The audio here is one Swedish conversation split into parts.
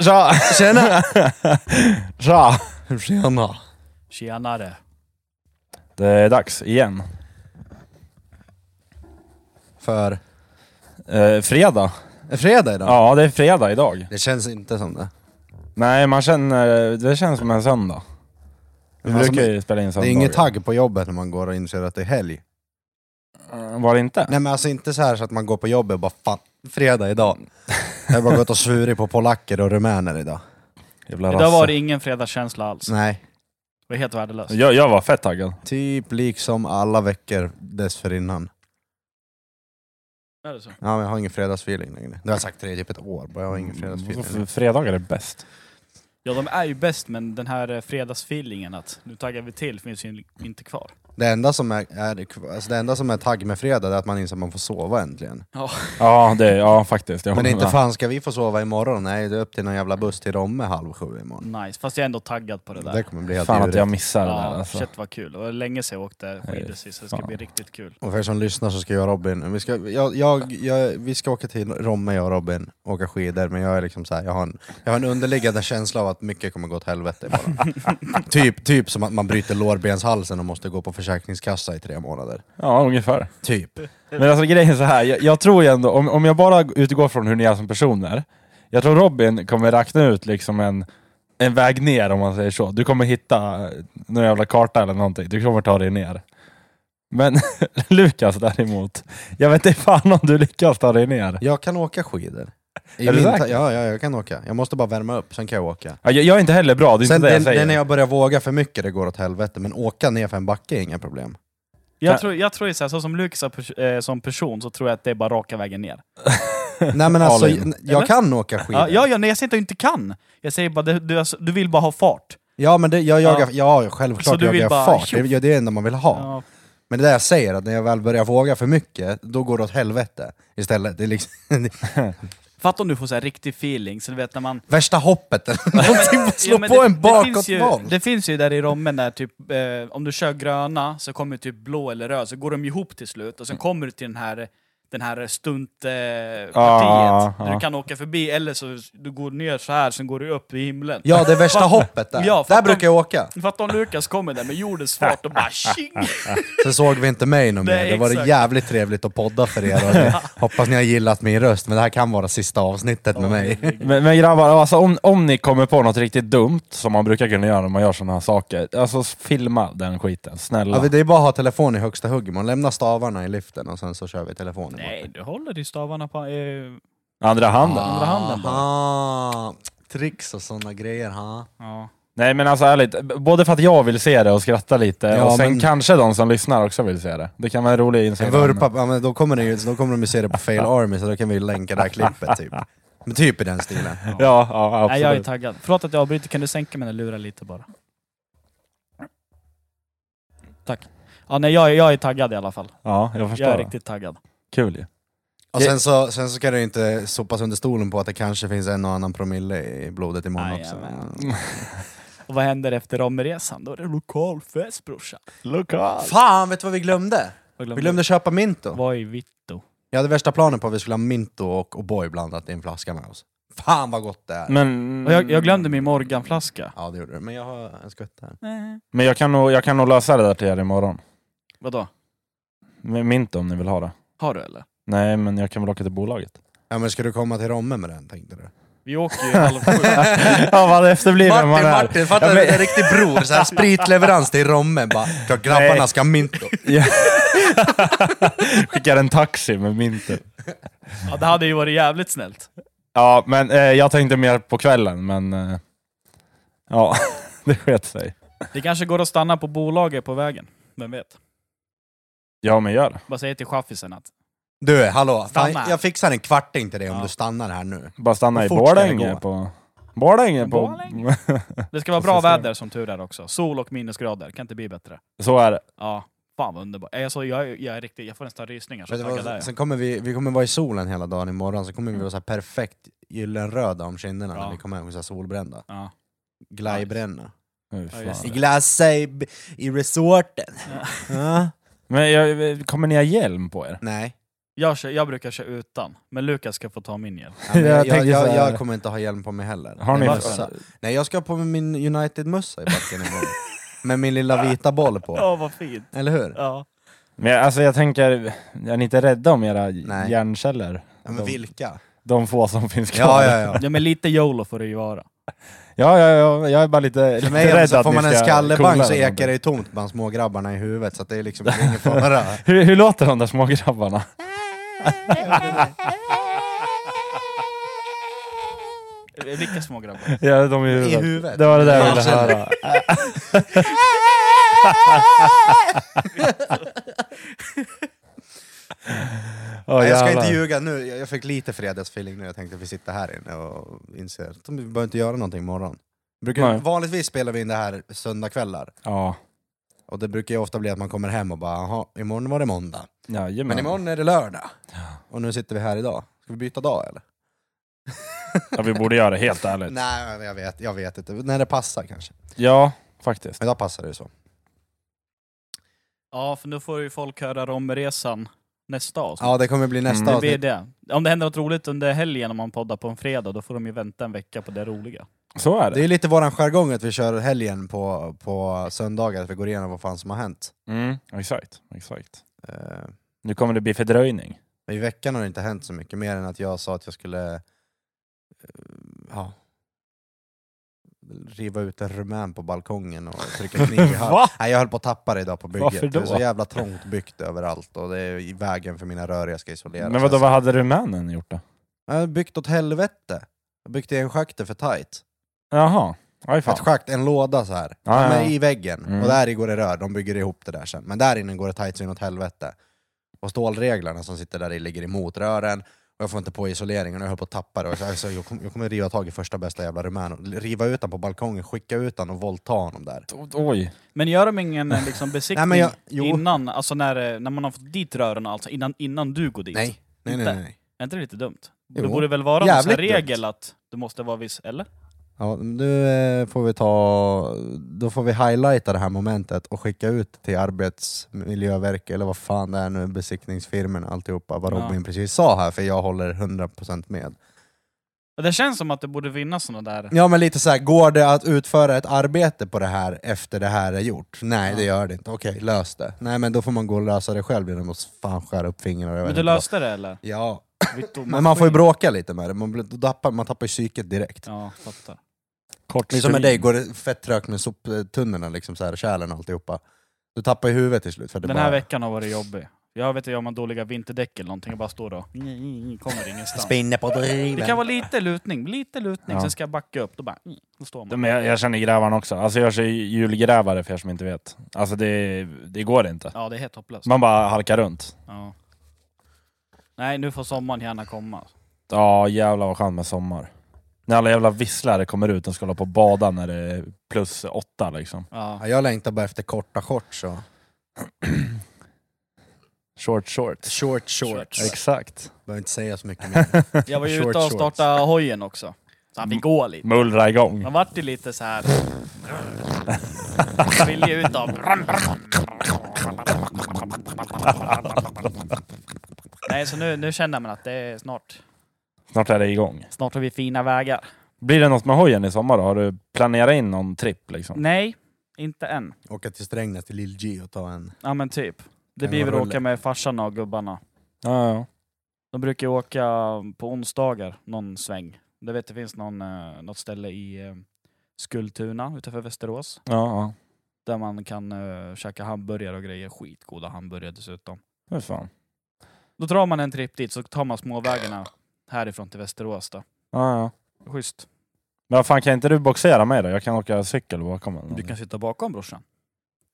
Tja! Tjena! Tja! Tjena! Tjenare. Det är dags igen. För... Eh, fredag. Är fredag idag? Ja, det är fredag idag. Det känns inte som det. Nej, man känner... Det känns som en söndag. Vi alltså, brukar ju spela in Det söndagar. är inget tagg på jobbet när man går och inser att det är helg. Eh, Var det inte? Nej men alltså inte så här så att man går på jobbet och bara fan, fredag idag. Jag har bara gått och svurit på polacker och rumäner idag. Jävla Idag var det ingen fredagskänsla alls. Nej. Det var helt värdelöst. jag, jag var fett taggad. Typ liksom alla veckor dessförinnan. Är det så? Ja men jag har ingen fredagsfeeling längre. Det har jag sagt i typ ett år, bara jag har ingen Så fredagsfeeling. Fredagar är bäst. Ja, de är ju bäst, men den här eh, fredagsfeelingen att nu taggar vi till finns ju inte kvar. Det enda som är, är, alltså det enda som är tagg med fredag är att man inser att man får sova äntligen. Ja, Ja, det, ja faktiskt. Jag Men håller inte med. fan ska vi få sova imorgon? Nej, det är upp till någon jävla buss till Romme halv sju imorgon. nice. Fast jag är ändå taggad på det där. Det kommer bli helt Fan att jag missar det där Ja, alltså. shit vad kul. Och det var länge sedan jag åkte skidor sist, så det ska bli riktigt kul. Och för er som lyssnar så ska jag och Robin, vi ska, jag, jag, jag, vi ska åka till Romme jag och Robin, åka skidor, men jag är liksom så här, jag, har en, jag har en underliggande känsla av att mycket kommer gå åt helvete bara. typ, typ som att man bryter lårbenshalsen och måste gå på försäkringskassa i tre månader. Ja, ungefär. Typ. Men alltså grejen är så här. Jag, jag tror ju ändå, om, om jag bara utgår från hur ni är som personer, jag tror Robin kommer räkna ut liksom en, en väg ner om man säger så. Du kommer hitta någon jävla karta eller någonting, du kommer ta dig ner. Men Lukas däremot, jag vet inte fan om du lyckas ta dig ner. Jag kan åka skidor. I Är du min ta- ja, ja, jag kan åka. Jag måste bara värma upp, sen kan jag åka. Ja, Jag, jag är inte heller bra, det är Sen inte det det, jag det säger. är när jag börjar våga för mycket det går åt helvete, men åka ner för en backe är inga problem. Jag tror, jag tror ju så, här, så som Lukas är pers- eh, som person så tror jag att det är bara raka vägen ner. Nej men alltså, All in. jag Eller? kan åka skidor. Ja, ja, ja, nej, jag säger inte att du inte kan. Jag säger bara du, du, alltså, du vill bara ha fart. Ja men det, jag jagar, ja, Ja. Så självklart du jagar vill jag bara fart, tjoff? det, är- det är det enda man vill ha. Ja. Men det där jag säger, att när jag väl börjar våga för mycket, då går det åt helvete istället. Det är liksom Fatta om du får så här riktig feeling, så du vet när man... värsta hoppet eller någonting, slå Ja, på det, en det, bakåtvolt. det finns ju där i Romme när typ, eh, om du kör gröna så kommer typ blå eller röd, så går de ihop till slut och sen kommer du till den här den här stuntpartiet, eh, där ja. du kan åka förbi, eller så du går ner så här sen går du upp i himlen. Ja, det värsta hoppet där. Ja, där fattar- brukar jag åka. Fatta om Lukas kommer där med jordens fart och bara tjing! Sen såg vi inte mig någon mer. Det var jävligt trevligt att podda för er. Och ni, hoppas ni har gillat min röst, men det här kan vara sista avsnittet med mig. Men, men grabbar, alltså, om, om ni kommer på något riktigt dumt, som man brukar kunna göra när man gör sådana här saker, alltså filma den skiten, snälla. Ja, det är bara att ha telefon i högsta hugg. Man lämnar stavarna i liften och sen så kör vi telefonen. Nej, du håller i stavarna på... Eh, Andra handen. Andra handen bara. Aha. Tricks och såna grejer, ha? ja. Nej men alltså ärligt, både för att jag vill se det och skratta lite, Ja, och sen men- kanske de som lyssnar också vill se det. Det kan vara en rolig En insikt. vurpa, ja, men då, kommer ju- då kommer de ju se det på Fail Army, så då kan vi länka det här klippet typ. Men typ i den stilen. Ja, ja Nej, jag är absolut. taggad. Förlåt att jag avbryter, kan du sänka mina lurar lite bara? Tack. Ja, nej, jag, är- jag är taggad i alla fall. Ja, jag förstår. Jag är riktigt taggad. Kul ju. Och sen så, sen så ska det ju inte sopas under stolen på att det kanske finns en och annan promille i blodet imorgon också. Jajamän. Och vad händer efter Romresan? Då är det lokalfest brorsan. Lokal. Fan, vet du vad vi glömde? Vad Vi glömde köpa Minto. Vad är Vitto? Jag hade värsta planen på att vi skulle ha Minto och O'boy blandat i en flaska med oss. Fan vad gott det är! Men, Och jag, jag glömde min Morganflaska. Ja det gjorde du, men jag har en skvätt här. men jag, kan nog, jag kan nog lösa det där till er imorgon. Vadå? Med Mint om ni vill ha det. Har du eller? Nej, men jag kan väl åka till bolaget. Ja men ska du komma till Romme med den tänkte du? Vi åker ju halv sju. ja, vad efterbliven man är. Martin, fatta Ja, men- en riktig bror, så här spritleverans till Romme, bara klart grabbarna Nej. ska Minto. Skickar en taxi med Minter. Ja, det hade ju varit jävligt snällt. Ja, men eh, jag tänkte mer på kvällen, men... Eh, ja, det sket sig. Det kanske går att stanna på bolaget på vägen. Vem vet? Ja, men gör det. Bara säga till chaffisen att... Du, hallå, fan, Stanna. jag fixar en kvarting till dig om du stannar här nu. Bara stanna Hur i fort ska det Borlänge gå? på... Borlänge på... Borlänge? Det ska vara bra väder som tur är också. Sol och minusgrader. Kan inte bli bättre. Så är det. Ja, fan vad underbart. Jag, så, jag, är- jag, är riktigt, jag får nästan rysningar. Så Vet du taggad är vad, sen kommer vi, vi kommer vara i solen hela dagen imorgon, så kommer vi vara så här perfekt gyllenröda om kinderna Ja. när vi kommer hem, så här solbrända. Ja. Glajbränna. Ja, just I glassa i, i resorten. Ja. Men jag, kommer ni ha hjälm på er? Nej. Jag, kör, jag brukar köra utan, men Lukas ska få ta min hjälp. Ja, Jag jag, jag, jag, kommer inte ha hjälm på mig heller. Har ni mössa. Nej, jag ska ha på mig min United-mössa i backen imorgon. Med min lilla vita boll på. Ja, vad fint. Eller hur? Ja. Men jag- alltså jag tänker, är ni inte rädda om era Nej. hjärnceller? Ja, men de, vilka? de få som finns kvar. Ja, ja, ja. ja, men lite YOLO får det ju vara. Ja, ja, ja, jag är bara lite, lite mig, rädd så att får man en ska skallebang så ekar det ju tomt bland smågrabbarna i huvudet, så att det är liksom ingen fara. Hur, hur låter de där små grabbarna? Vilka små grabbar? Ja, de är I huvudet. Det var det där jag ville höra. Nej, jag ska inte ljuga nu, jag fick lite fredagsfeeling nu, jag tänkte att vi sitter här inne och inser att vi behöver inte göra någonting imorgon. Brukar, vanligtvis spelar vi in det här söndagkvällar, Ja, och det brukar ju ofta bli att man kommer hem och bara jaha, imorgon var det måndag. jajamän. Men imorgon är det lördag. Och nu sitter vi här idag. Ska vi byta dag eller? Ja, vi borde göra det, helt ärligt. Nej, jag vet, jag vet inte. När det passar kanske. Ja, faktiskt. Idag passar det ju så. Ja, för nu får ju folk höra Romresan nästa avsnitt. Ja, det kommer bli nästa Mm. det blir avsnitt. det. Om det händer något roligt under helgen om man poddar på en fredag, då får de ju vänta en vecka på det roliga. Så är Det det. är lite våran jargong att vi kör helgen på, på söndagar, att vi går igenom vad fan som har hänt. Mm, exakt, exakt. Eh, Nu kommer det bli fördröjning. I veckan har det inte hänt så mycket, mer än att jag sa att jag skulle eh, ja, riva ut en rumän på balkongen och trycka kniv i. Va? Nej, jag höll på att tappa det idag på bygget. Varför då? Det är så jävla trångt byggt överallt och det är i vägen för mina rör jag ska isolera. Men vadå, vad hade rumänen gjort då? Jag har byggt åt helvete. Jag har byggt i en schakter för tight. Jaha, aj fan. Ett schakt, en låda så här. Ja, ja, i väggen. Mm. Och där i går det rör, de bygger ihop det där sen. Men där inne går det tight så inåt helvete. Och stålreglarna som sitter där i ligger emot rören. Och jag får inte på isoleringen och jag höll på att tappa det. Och så, alltså, jag, kommer, jag kommer riva tag i första bästa jävla rumän och riva ut den på balkongen, skicka ut den och våldta honom där. Oj. Men gör de ingen eh, liksom, besiktning Nej, men jag- innan, alltså när, eh, när man har fått dit rören och allt, så innan, innan du går dit? Nej, nej, nej. Nej, nej. Är inte det lite dumt? Jo. Det borde väl vara någon sån här Jävligt regel dumt. att du måste vara viss, eller? Ja, nu eh, får vi ta... Då får vi highlighta det här momentet och skicka ut till Arbetsmiljöverket, eller vad fan det är nu, besiktningsfirmorna, alltihopa, vad Ja. Robin precis sa här, för jag håller 100% med. Det känns som att det borde finnas såna där... Ja men lite så här, går det att utföra ett arbete på det här efter det här är gjort? Nej Ja. det gör det inte, okej lös det. Nej men då får man gå och lösa det själv genom att fan skära upp fingrarna. Men du inte vad. löste det eller? Ja, men man får ju bråka lite med det, man, blir, då tappar, man tappar ju psyket direkt. Ja, fattar. Kort Det är som med dig, går det fett trögt med soptunnorna, liksom så här, kärlen och alltihopa. Du tappar ju huvudet till slut. För det Den bara... här veckan har varit jobbig. Jag vet inte om man dåliga vinterdäck eller någonting, jag bara står och kommer ingenstans. Spinner på driven. Det kan vara lite lutning, lite lutning, Ja. sen ska jag backa upp, då bara... Då står man. Men jag, jag känner grävaren också. Alltså jag kör hjulgrävare för er som inte vet. Alltså det, det går inte. Ja, det är helt hopplöst. Man bara halkar runt. Ja. Nej, nu får sommaren gärna komma. Ja jävlar vad skönt med sommar. När alla jävla visslare kommer ut och ska hålla på och bada när det är plus åtta liksom. Ja. Ja, jag längtar bara efter korta shorts och Short shorts. short shorts. Exakt. Behöver inte säga så mycket mer. Jag var ju Short ute och shorts. startade hojen också. Så han fick gå lite. Mullra igång. Man vart ju lite så här. Vill ju ut av... Nej, så nu, nu känner man att det är snart. Snart är det igång. Snart har vi fina vägar. Blir det något med hojen i sommar då? Har du planerat in någon tripp liksom? Nej, inte än. Åka till Strängnäs till Lill G och ta en... Ja men typ. Det En blir väl rulle. åka med farsan och gubbarna. Ja, ja. De brukar ju åka på onsdagar någon sväng. Det vet det finns någon, eh, något ställe i eh, Skultuna utanför Västerås. ja, ja. Där man kan uh, käka hamburgare och grejer. Skitgoda hamburgare dessutom. Hur fan. Då drar man en tripp dit så tar man småvägarna härifrån till Västerås då. Ja, ja. Schysst. Men vad fan kan inte du boxera mig då? Jag kan åka cykel bakom. eller Du någonting. kan sitta bakom brorsan.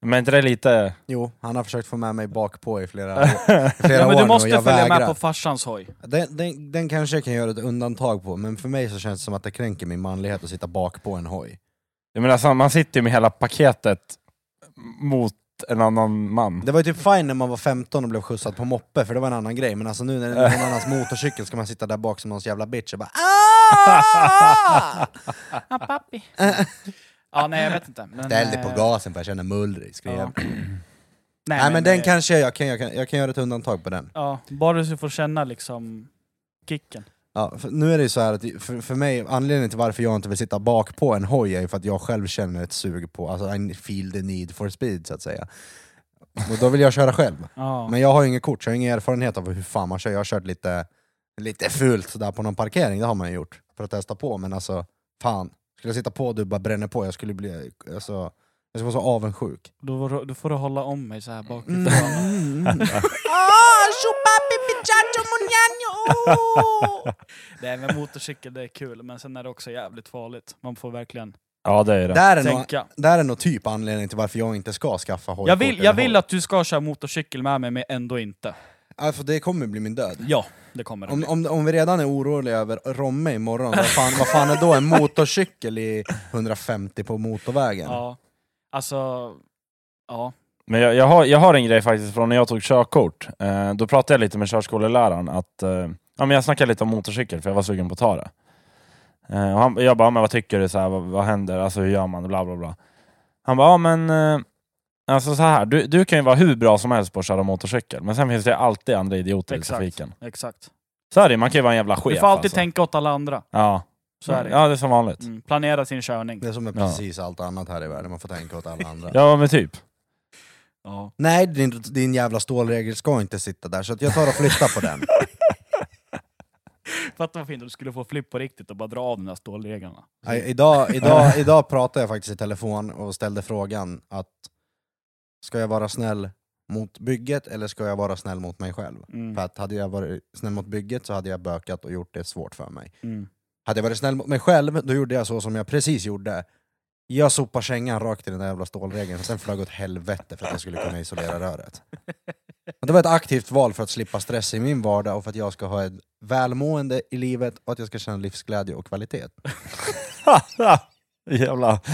Men inte det lite... Jo, han har försökt få med mig bakpå i flera, år- i flera Ja, men år du måste nu och jag följa vägrar. med på farsans hoj. Den, den, den kanske jag kan göra ett undantag på, men för mig så känns det som att det kränker min manlighet att sitta bak på en hoj. Jag menar, alltså, man sitter ju med hela paketet mot en annan man. Det var ju typ fine när man var 15 och blev skjutsad på moppe, för det var en annan grej, men alltså nu när det är någon annans motorcykel ska man sitta där bak som någons jävla bitch och bara "Ah!" Ah, pappi. ja, nej jag vet inte. Men, Ställ dig på eh, gasen för jag känner mullrig, skrev. Ja. Nej, men, den eh, kanske jag kan, jag kan, jag kan göra ett undantag på den. Ja, bara du får känna liksom kicken. Ja, nu är det ju så här att för, för mig, anledningen till varför jag inte vill sitta bak på en hoj är ju för att jag själv känner ett sug på, alltså I feel the need for speed så att säga. Och då vill jag köra själv. Ja. Men jag har ju inget kort, så jag har ingen erfarenhet av hur fan man kör. Jag har kört lite, lite fult där på någon parkering, det har man ju gjort. För att testa på, men alltså fan. Skulle jag sitta på och du bara bränner på, jag skulle bli, alltså, jag skulle vara så avundsjuk. Då, får du- då får du hålla om mig så här bakifrån. Mm. Nej men motorcykel det är kul, men sen är det också jävligt farligt. Man får verkligen Ja det är det. Där är, nog, tänka. där är nog typ anledningen till varför jag inte ska skaffa hojkort. Jag vill, eller jag vill hoj. att du ska köra motorcykel med mig, men ändå inte. Ja, för det kommer bli min död. Ja, det kommer det Om, bli. om, om vi redan är oroliga över Romme imorgon, vad fan, vad fan är då en motorcykel i 150 på motorvägen? Ja. Alltså, ja. Men jag, jag, har, jag har en grej faktiskt från när jag tog körkort. Eh, då pratade jag lite med körskoleläraren att eh, ja, men jag snackade lite om motorcykel för jag var sugen på att ta det. Eh, och han, jag bara, men vad tycker du? Så här, vad, vad händer? Alltså hur gör man? Bla bla bla. Han bara, ja men eh, alltså så här, du, du kan ju vara hur bra som helst på att köra motorcykel, men sen finns det alltid andra idioter Exakt. i trafiken. Exakt. Så är det, man kan ju vara en jävla chef Du får alltid alltså. tänka åt alla andra. Ja. Så är det. Ja, det är som vanligt. Mm. Planera sin körning. Det är som med Ja. precis allt annat här i världen, man får tänka åt alla andra. Ja, men typ. Ja. Nej, din, din jävla stålregel ska inte sitta där, så att jag tar och flyttar på den. Fatta vad fint om du skulle få flipp på riktigt och bara dra av de där stålreglarna. Nej, idag, idag, idag pratade jag faktiskt i telefon och ställde frågan att ska jag vara snäll mot bygget eller ska jag vara snäll mot mig själv? Mm. För att hade jag varit snäll mot bygget så hade jag bökat och gjort det svårt för mig. Mm. Hade jag varit snäll mot mig själv, då gjorde jag så som jag precis gjorde. Jag sopar kängan rakt i den där jävla stålregeln, och sen flög åt helvete för att jag skulle kunna isolera röret. Och det var ett aktivt val för att slippa stress i min vardag och för att jag ska ha ett välmående i livet och att jag ska känna livsglädje och kvalitet. Jävla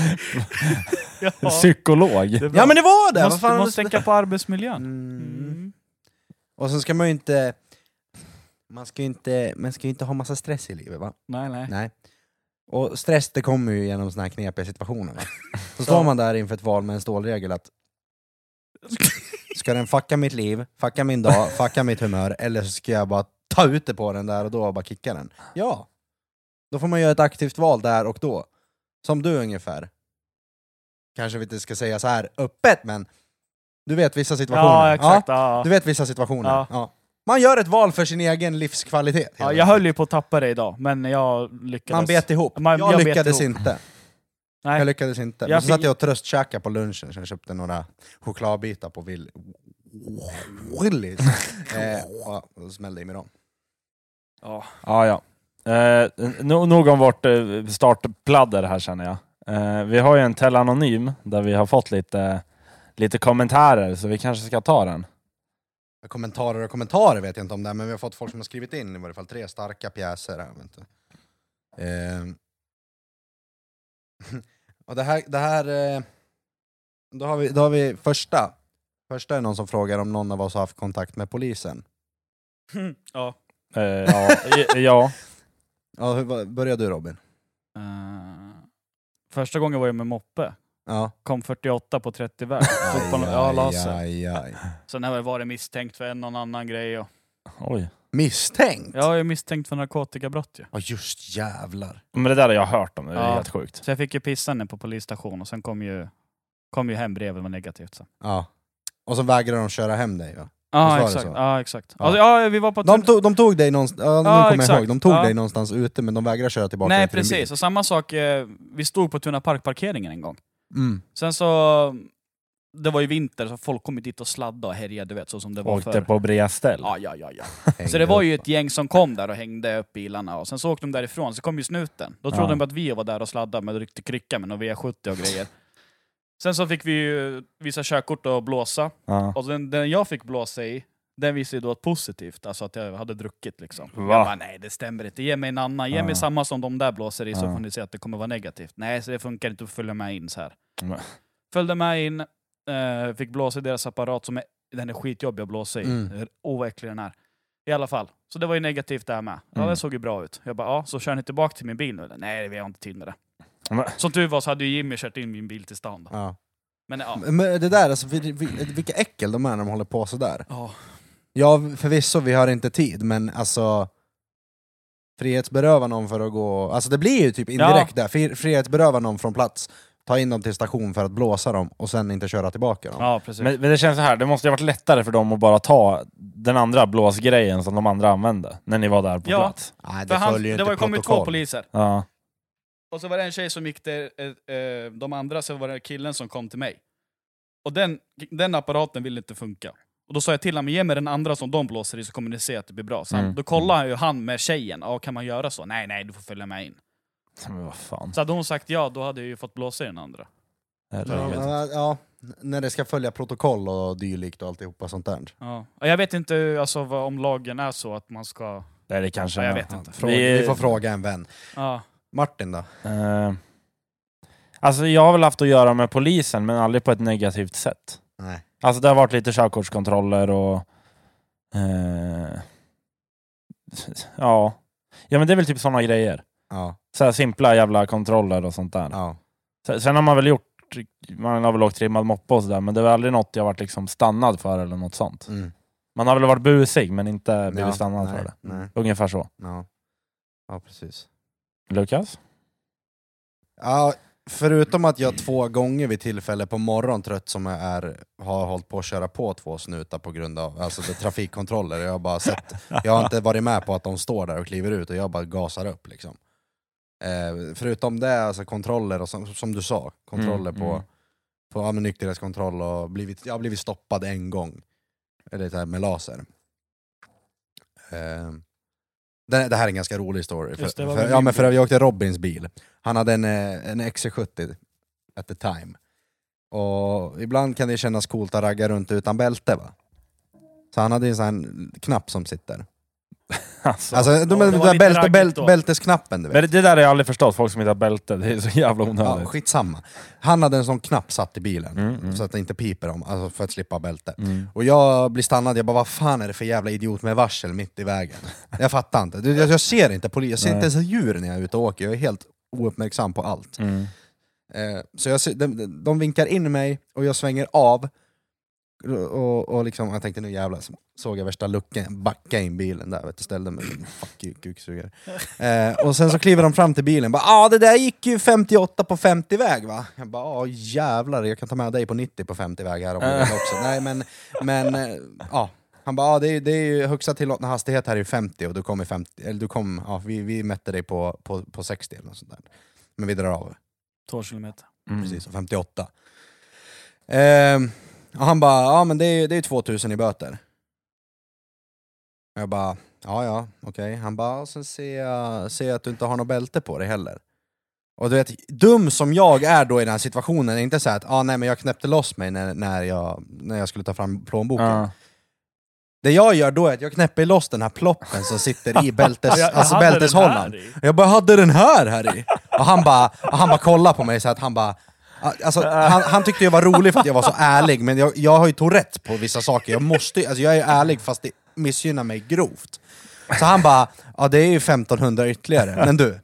Ja. psykolog. Ja men det var det! Måste, måste tänka på arbetsmiljön. Mm. Mm. Och sen ska man ju inte... Man ska ju inte, man ska ju inte ha massa stress i livet va? Nej, nej. Nej. Och stress det kommer ju genom såna här knepiga situationer. Va? Så står man där inför ett val med en stålregel att Ska den fucka mitt liv, fucka min dag, fucka mitt humör, eller så ska jag bara ta ut det på den där och då och bara kicka den? Ja! Då får man göra ett aktivt val där och då. Som du ungefär. Kanske vi inte ska säga så här öppet, men du vet vissa situationer. Ja, exakt. Ja. Du vet vissa situationer. Ja. Ja. Man gör ett val för sin egen livskvalitet. Ja, jag höll ju på att tappa det idag, men jag lyckades. Man bet ihop. Man- jag, jag bet lyckades ihop. inte. Nej. Jag lyckades inte. Men Jag så satt jag och tröstkäkade på lunchen, så jag köpte några chokladbitar på Will... Willys. eh, och och smällde i mig dem. Ja. Ja, ja. Eh, no- nog om vårt eh, startpladder här känner jag. Eh, vi har ju en Tell-anonym där vi har fått lite, lite kommentarer, så vi kanske ska ta den. Kommentarer och kommentarer vet jag inte om det, men vi har fått folk som har skrivit in i varje fall tre starka pjäser. Här, vet du. Eh, och det här... Det här eh, då, har vi, då har vi första. Första är någon som frågar om någon av oss har haft kontakt med polisen. ja. Eh, ja, ja. Ja, hur, börjar du Robin? Eh, första gången var jag med moppe. Ja. Kom 48 på 30 väg. Tog på en- Ja, la sig. aj, aj. Sen har jag varit misstänkt för en och annan grej. Och... Oj. Misstänkt? Jag är misstänkt för narkotikabrott ju. Ja just jävlar. Men det där har jag hört om, det är Ja. helt sjukt. Så jag fick ju pissa ner på polisstation och sen kom ju, kom ju hem brevet var negativt. Så. Ja. Och så vägrar de köra hem dig va? Ja, exakt. Ja, exakt. Ja. Alltså, ja, vi var på De tog, de tog dig någonstans, ja, Ja, kommer ihåg, de tog Ja. dig någonstans ute men de vägrar köra tillbaka Nej, till precis. Och samma sak, eh, vi stod på Tuna Park-parkeringen en gång. Mm. Sen så, det var ju vinter så folk kom ju dit och sladdade och härjade, du vet, så som det var Åkte förr. på bredställ. Ja, ja, ja, ja. Hängde Så det var ju upp. ett gäng som kom där och hängde upp bilarna och sen så åkte de därifrån, så kom ju snuten. Då trodde Ja. de att vi var där och sladdade med ryckte krycka med någon V70 och grejer. Sen så fick vi ju visa körkort och blåsa. Ja. Och den, den jag fick blåsa i, den visade ju då ett positivt, alltså att jag hade druckit liksom. Va? Jag bara, nej det stämmer inte, ge mig en annan, ge Ja. mig samma som de där blåser i så Ja. får ni se att det kommer vara negativt. Nej, så det funkar inte att följa med in så här. Men- Följde med in, eh, fick blåsa i deras apparat som är, den är skitjobbig att blåsa i. Mm. Åh vad äcklig den är. I alla fall, så det var ju negativt där med. Ja, Mm. det såg ju bra ut. Jag bara, ja, så kör ni tillbaka till min bil nu? Nej, vi har inte tid med det. Men- Som tur var så hade ju Jimmy kört in min bil till stan. Då. Ja. Men ja. Men det där, alltså, vil- vil- vilka äckel de är när de håller på sådär. Ja. Ja, förvisso, vi har inte tid, men alltså... Frihetsberöva någon för att gå... Alltså det blir ju typ indirekt där, Fri- frihetsberöva någon från plats, ta in dem till station för att blåsa dem och sen inte köra tillbaka dem. ja, precis. Men, men det känns så här, det måste ju ha varit lättare för dem att bara ta den andra blåsgrejen som de andra använde, när ni var där på Ja. plats. Nej, För det han, följer ju det inte var ju kommit två poliser. Ja. Och så var det en tjej som gick till eh, eh, de andra, så var det killen som kom till mig. Och den, den apparaten ville inte funka. Och då sa jag till honom, ge mig den andra som de blåser i så kommer ni se att det blir bra. Så han, Mm. Då kollade ju han med tjejen, ja, kan man göra så? Nej, nej, du får följa med in. Men vad fan. Så hade hon sagt ja, då hade jag ju fått blåsa i den andra. Herregud. Ja, ja, när det ska följa protokoll och dylikt och alltihopa sånt där. Ja. Och Jag vet inte alltså, vad, om lagen är så att man ska... Nej, det kanske Ja, jag är- vet inte. Fråga, Vi- Vi får fråga en vän. Ja. Martin då? Eh, alltså jag har väl haft att göra med polisen, men aldrig på ett negativt sätt. Nej. Alltså det har varit lite körkortskontroller och... Eh, ja. ja, men det är väl typ sådana grejer. Ja, Så här simpla jävla kontroller och sånt där. ja. Sen, har man väl gjort, man har väl åkt trimmad moppe och sådär, men det är väl aldrig något jag varit liksom stannad för eller något sånt. Mm. Man har väl varit busig, men inte blivit ja. stannad nej, för det. Nej. Ungefär så. Ja. ja, precis. Lukas? Ja, förutom att jag två gånger vid tillfälle på morgon trött som jag är har hållit på att köra på två snutar på grund av alltså det, trafikkontroller. Jag har bara sett, jag har inte varit med på att de står där och kliver ut och jag bara gasar upp liksom. Eh, förutom det, alltså kontroller och som, som du sa, kontroller Mm, på, mm. på ja, nykterhetskontroll och blivit, jag har blivit stoppad en gång. Eller här med laser. Eh, det, det här är en ganska rolig story. För, Just det, för, ja, min men för jag åkte Robins bil. Han hade en, eh, en XC70 at the time. Och ibland kan det kännas coolt att ragga runt utan bälte va? Så han hade en sån här knapp som sitter. Alltså. Alltså, de, de, lite bälte, bälte, bältesknappen du vet. Men det, där har jag aldrig förstått, folk som inte har bälte. Det är så jävla Ja, onödigt. skitsamma. Han hade en sån knapp satt i bilen, Mm, mm. så att det inte piper om, alltså för att slippa bälte. Mm. Och jag blir stannad, jag bara vad fan är det för jävla idiot med varsel mitt i vägen? Jag fattar inte, jag, jag ser inte polis, jag ser Nej. inte ens djur när jag är ute och åker, jag är helt ouppmärksam på allt. Mm. Eh, så jag, ser- de, de vinkar in mig och jag svänger av, och, och liksom, jag tänkte nu jävlar, så såg jag värsta luckan, backade in bilen där, vet du, ställde mig, fuck you kuksugare. Eh, och sen så kliver de fram till bilen, bara ah det där gick ju 58 på 50 väg va? Jag bara ah jävlar, jag kan ta med dig på 90 på 50 väg här om du också. Nej men, men eh, ja. Han bara, ah, det, är, det är ju högsta tillåtna hastighet här är ju 50 och du kom i 50, eller du kom, ja, vi, vi mätte dig på, på, på 60 eller något sånt där. Men vi drar av. Två kilometer. Mm. Precis, och 58. Ehm, och han bara, ja men det är, det är 2000 i böter. Jag bara, ja ja, okej. Han bara, och sen ser jag, ser jag att du inte har något bälte på dig heller. Och du vet, dum som jag är då i den här situationen, är inte så att ah, nej men jag knäppte loss mig när, när, jag, när jag skulle ta fram plånboken. Ja. Det jag gör då är att jag knäpper loss den här ploppen som sitter i bältes, Jag- jag alltså bälteshållaren. Jag bara, hade den här här i? Och han bara, och han bara kollade på mig så att han bara Alltså, han, han tyckte jag var rolig för att jag var så ärlig, men jag, jag har ju Tourette på vissa saker. Jag, måste, alltså jag är ärlig fast det missgynnar mig grovt. Så han bara, ja det är ju 1500 ytterligare, men du.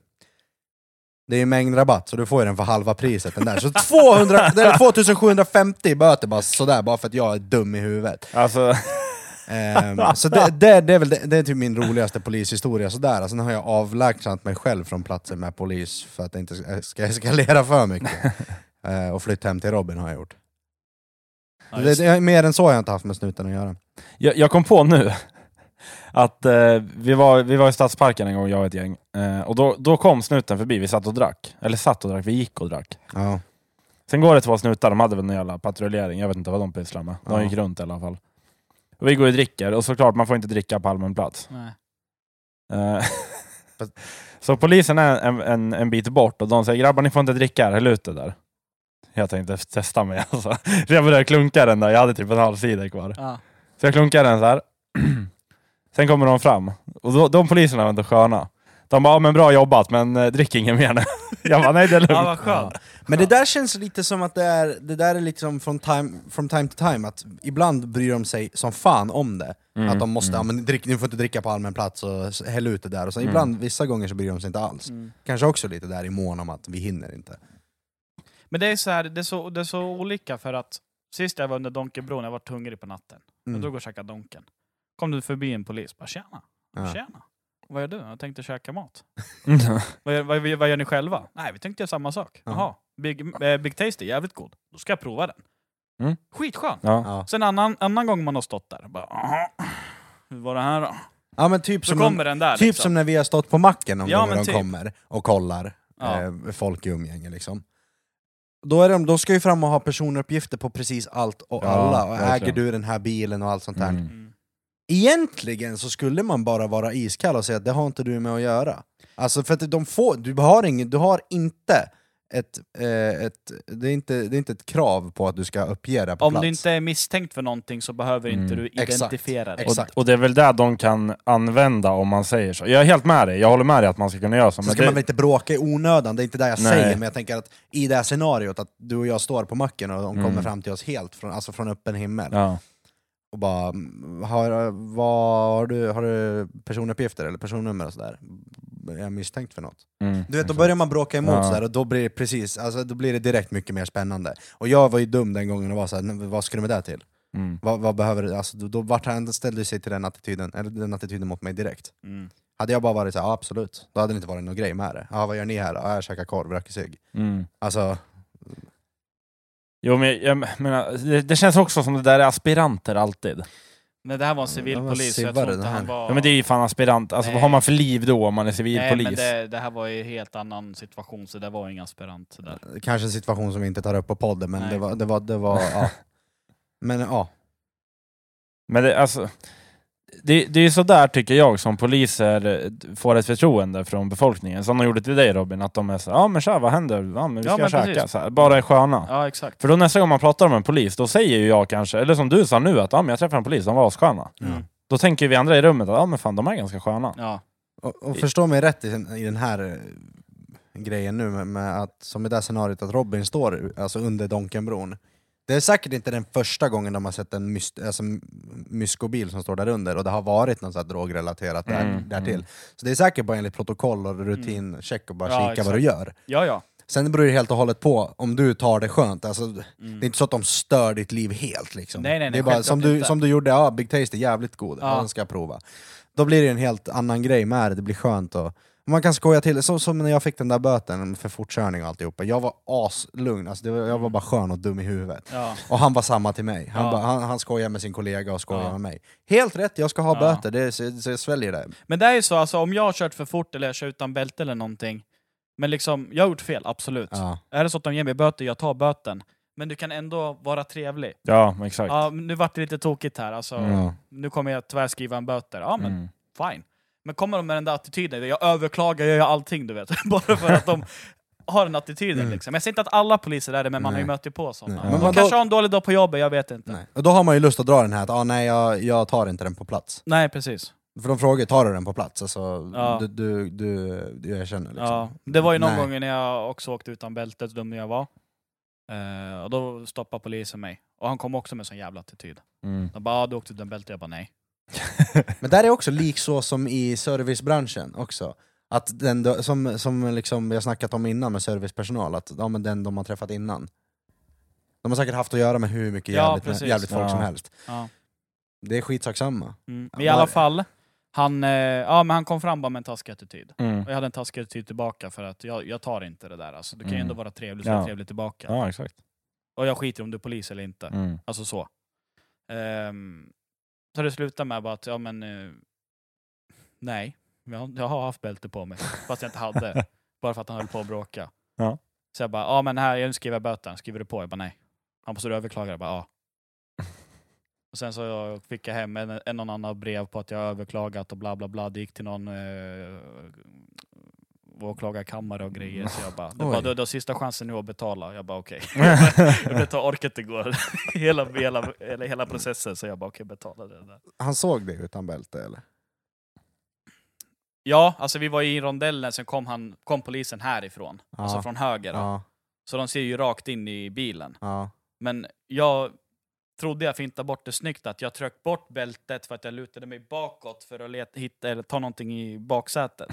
Det är ju mängdrabatt, så du får ju den för halva priset den där. Så 200, det är 2750 i böter bara sådär, bara för att jag är dum i huvudet. Alltså, Ehm, så det, det, det är väl det, det är typ min roligaste polishistoria sådär. Sen har jag avlägsnat mig själv från platsen med polis för att det inte ska eskalera för mycket. Eh, och flytt hem till Robin har jag gjort. Ja, det, det, mer än så har jag inte haft med snuten att göra. jag, jag kom på nu att eh, vi, var, vi var i Stadsparken en gång, jag och ett gäng. Eh, och då, då kom snuten förbi, vi satt och drack. Eller satt och drack, vi gick och drack. Ja. Sen går det två snutar, de hade väl någon jävla patrullering, jag vet inte vad de pysslade med. De Ja. gick runt i alla fall. Och vi går och dricker, och såklart man får inte dricka på allmän plats. Nej. Eh, så polisen är en, en, en bit bort och de säger grabbar ni får inte dricka här, häll ut det där. Jag tänkte testa mig alltså. Så jag började klunka den där, jag hade typ en halv sida kvar. Ja. Så jag klunkar den så här. Sen kommer de fram, och då, de poliserna var inte sköna. De bara, ja, men bra jobbat, men eh, drick inget mer nu. Jag bara, nej det är lugnt. ja, vad skönt. Men det där känns lite som att det är, det där är liksom från time, from time to time, att ibland bryr de sig som fan om det. Mm, att de måste, mm. ja, men drick, ni får inte dricka på allmän plats och s- häll ut det där. Och så Mm. ibland, vissa gånger så bryr de sig inte alls. Mm. Kanske också lite där i mån om att vi hinner inte. Men det är, så här, det, är så, det är så olika för att sist jag var under Donkenbron, jag var hungrig på natten. Jag Mm. drog och käkade Donken. Kom det förbi en polis, bara tjena. Ja. Tjena. Vad gör du? Jag tänkte käka mat. Mm. Vad gör, vad, vad gör ni själva? Nej, vi tänkte göra samma sak. Ja. Jaha, Big, eh, Big Tasty, jävligt god. Då ska jag prova den. Mm. Skitskön. ja. Ja. Sen annan, annan gång man har stått där, bara "Jaha, hur var det här då? ja men typ Så som, kommer den där typ liksom. som när vi har stått på macken någon Ja, gång och men de typ. kommer och kollar Ja. eh, folk i umgänge liksom. Då, är de, då ska ju fram och ha personuppgifter på precis allt och Ja, alla. Och äger verkligen. du den här bilen och allt sånt där. Mm. Egentligen så skulle man bara vara iskall och säga att det har inte du med att göra. Alltså för att de får, du har, ingen, du har inte ett, eh, ett det, är inte, det är inte ett krav på att du ska uppge det på Om plats. du inte är misstänkt för någonting så behöver inte Mm. du Exakt. identifiera dig. Och, Exakt. och det är väl där de kan använda om man säger så. Jag är helt med dig, jag håller med dig att man ska kunna göra så. Så Men ska det, man väl inte bråka i onödan, det är inte det jag Nej. säger, men jag tänker att i det här scenariot att du och jag står på macken och de Mm. kommer fram till oss helt från, alltså från öppen himmel ja. och bara "Mm, har, vad, har, du, har du personuppgifter eller personnummer och sådär? Är jag misstänkt för något? Mm. Du vet, då börjar man bråka emot Ja. sådär och då blir det precis, alltså, då blir det direkt mycket mer spännande. Och jag var ju dum den gången och var såhär, "Nej, vad ska du med det till? Mm. Vad, vad behöver du? Alltså, då, då vart han ställde sig till den attityden, eller den attityden mot mig direkt. Mm. Hade jag bara varit såhär, ja absolut, då hade det inte varit någon grej med det. Ja, vad gör ni här? Ja, jag käkar korv, röker cigg. Mm. Alltså, Jo men jag menar, det, det känns också som det där är aspiranter alltid. Nej, det här var en Ja, civilpolis, så jag tror inte han var... Ja men det är ju fan aspirant, alltså Nej. vad har man för liv då om man är Nej, civilpolis? men det, det här var ju en helt annan situation, så det var ingen aspirant. Så där. kanske en situation som vi inte tar upp på podden, men Nej. det var, det var, det var ja. Men ja, Men det, alltså, det, det är ju sådär tycker jag som poliser får ett förtroende från befolkningen. Som de gjorde till dig Robin, att de är så ja men tja, vad händer? Ja men vi Ja, ska men käka. Så här, bara är sköna. Ja, exakt. För då nästa gång man pratar om en polis, då säger ju jag kanske, eller som du sa nu, att ja, men jag träffade en polis, de var assköna. Mm. Då tänker vi andra i rummet att ja men fan, de är ganska sköna. Ja. och, och förstå mig rätt i, i den här eh, grejen nu med, med att, som i det här scenariot, att Robin står alltså, under Donkenbron. Det är säkert inte den första gången de har sett en myst, alltså, myskobil som står där under och det har varit något så här drogrelaterat där, Mm, därtill. mm. Så det är säkert bara enligt protokoll och rutincheck och bara Ja, kika vad du exakt. gör. ja, ja. Sen beror det helt och hållet på om du tar det skönt. Alltså, Mm. Det är inte så att de stör ditt liv helt liksom. Nej, nej, nej, det är bara som du, inte. som du gjorde, ja Big Taste är jävligt god, Ja. den ska jag prova. Då blir det en helt annan grej med det, det blir skönt och man kan skoja till det, så, som när jag fick den där böten för fortkörning och alltihopa. Jag var aslugn, alltså det var, jag var bara skön och dum i huvudet. ja. Och han var samma till mig. Han, Ja. bara, han, han skojar med sin kollega och skojar Ja. med mig. Helt rätt, jag ska ha Ja. böter, det, så, så jag sväljer det. Men det är ju så, alltså, om jag har kört för fort eller jag kör utan bälte eller någonting, men liksom, jag har gjort fel, absolut. Ja. Är det så att de ger mig böter, jag tar böten. Men du kan ändå vara trevlig. Ja, exakt. Ja, nu vart det lite tokigt här, alltså, Mm. nu kommer jag tyvärr skriva en böter. Ja, men Mm. fine. Men kommer de med den där attityden, jag överklagar, jag gör allting du vet. Bara för att de har den attityden Mm. liksom. Jag säger inte att alla poliser är det, men man har ju Nej. mött på sådana. Nej. De kanske har en dålig dag på jobbet, jag vet inte. Nej, Nej. Och då har man ju lust att dra den här att ah, nej, jag, jag tar inte den på plats. precis. För de frågar tar du den på plats? Alltså, Ja. du, du, du, du erkänner liksom. Ja, det var ju någon Nej. gång när jag också åkte utan bälte, så dum jag var. Eh, och då stoppade polisen mig. Och han kom också med sån jävla attityd. Mm. De bara, ah, du åkte utan bälte, jag bara nej. Men där är också lik så som i servicebranschen också. Att den, som, som liksom vi har snackat om innan med servicepersonal, att ja, men den de har träffat innan. De har säkert haft att göra med hur mycket Ja, jävligt, precis. jävligt folk Ja. som helst. Ja. Det är skitsak samma. Mm. Men I alla fall, han, eh, ja, men han kom fram bara med en taskig attityd. Mm. Och jag hade en taskig attityd tillbaka för att jag, jag tar inte det där. Alltså, du kan ju Mm. ändå vara trevlig, så Ja. trevlig tillbaka. Ja, exakt. Och jag skiter om du är polis eller inte. Mm. Alltså så. Um, så det slutar med bara att, ja men... eh, nej, jag, jag har haft bälte på mig. Fast jag inte hade. bara för att han höll på att bråka. Ja. Så jag bara, ja men här, jag skriver böten. Skriver du på? Jag bara nej. Han bara, så du överklagar? Jag bara ja. Och sen så fick jag hem en, en och annan brev på att jag överklagat och bla bla bla. Det gick till någon eh, åklagarkammare och grejer. Så jag bara, det var, du, har sista chansen nu att betala. Jag bara okej. jag betala, orkade inte gå hela, hela, hela, hela processen, så jag bara okej, betala det där. Han såg det utan bälte eller? Ja, alltså vi var i rondellen, sen kom, han, kom polisen härifrån. Ja. Alltså från höger. Ja, Så de ser ju rakt in i bilen. ja. Men jag trodde jag fintade bort det snyggt, att jag tryckte bort bältet för att jag lutade mig bakåt för att leta, hitta, eller ta någonting i baksätet.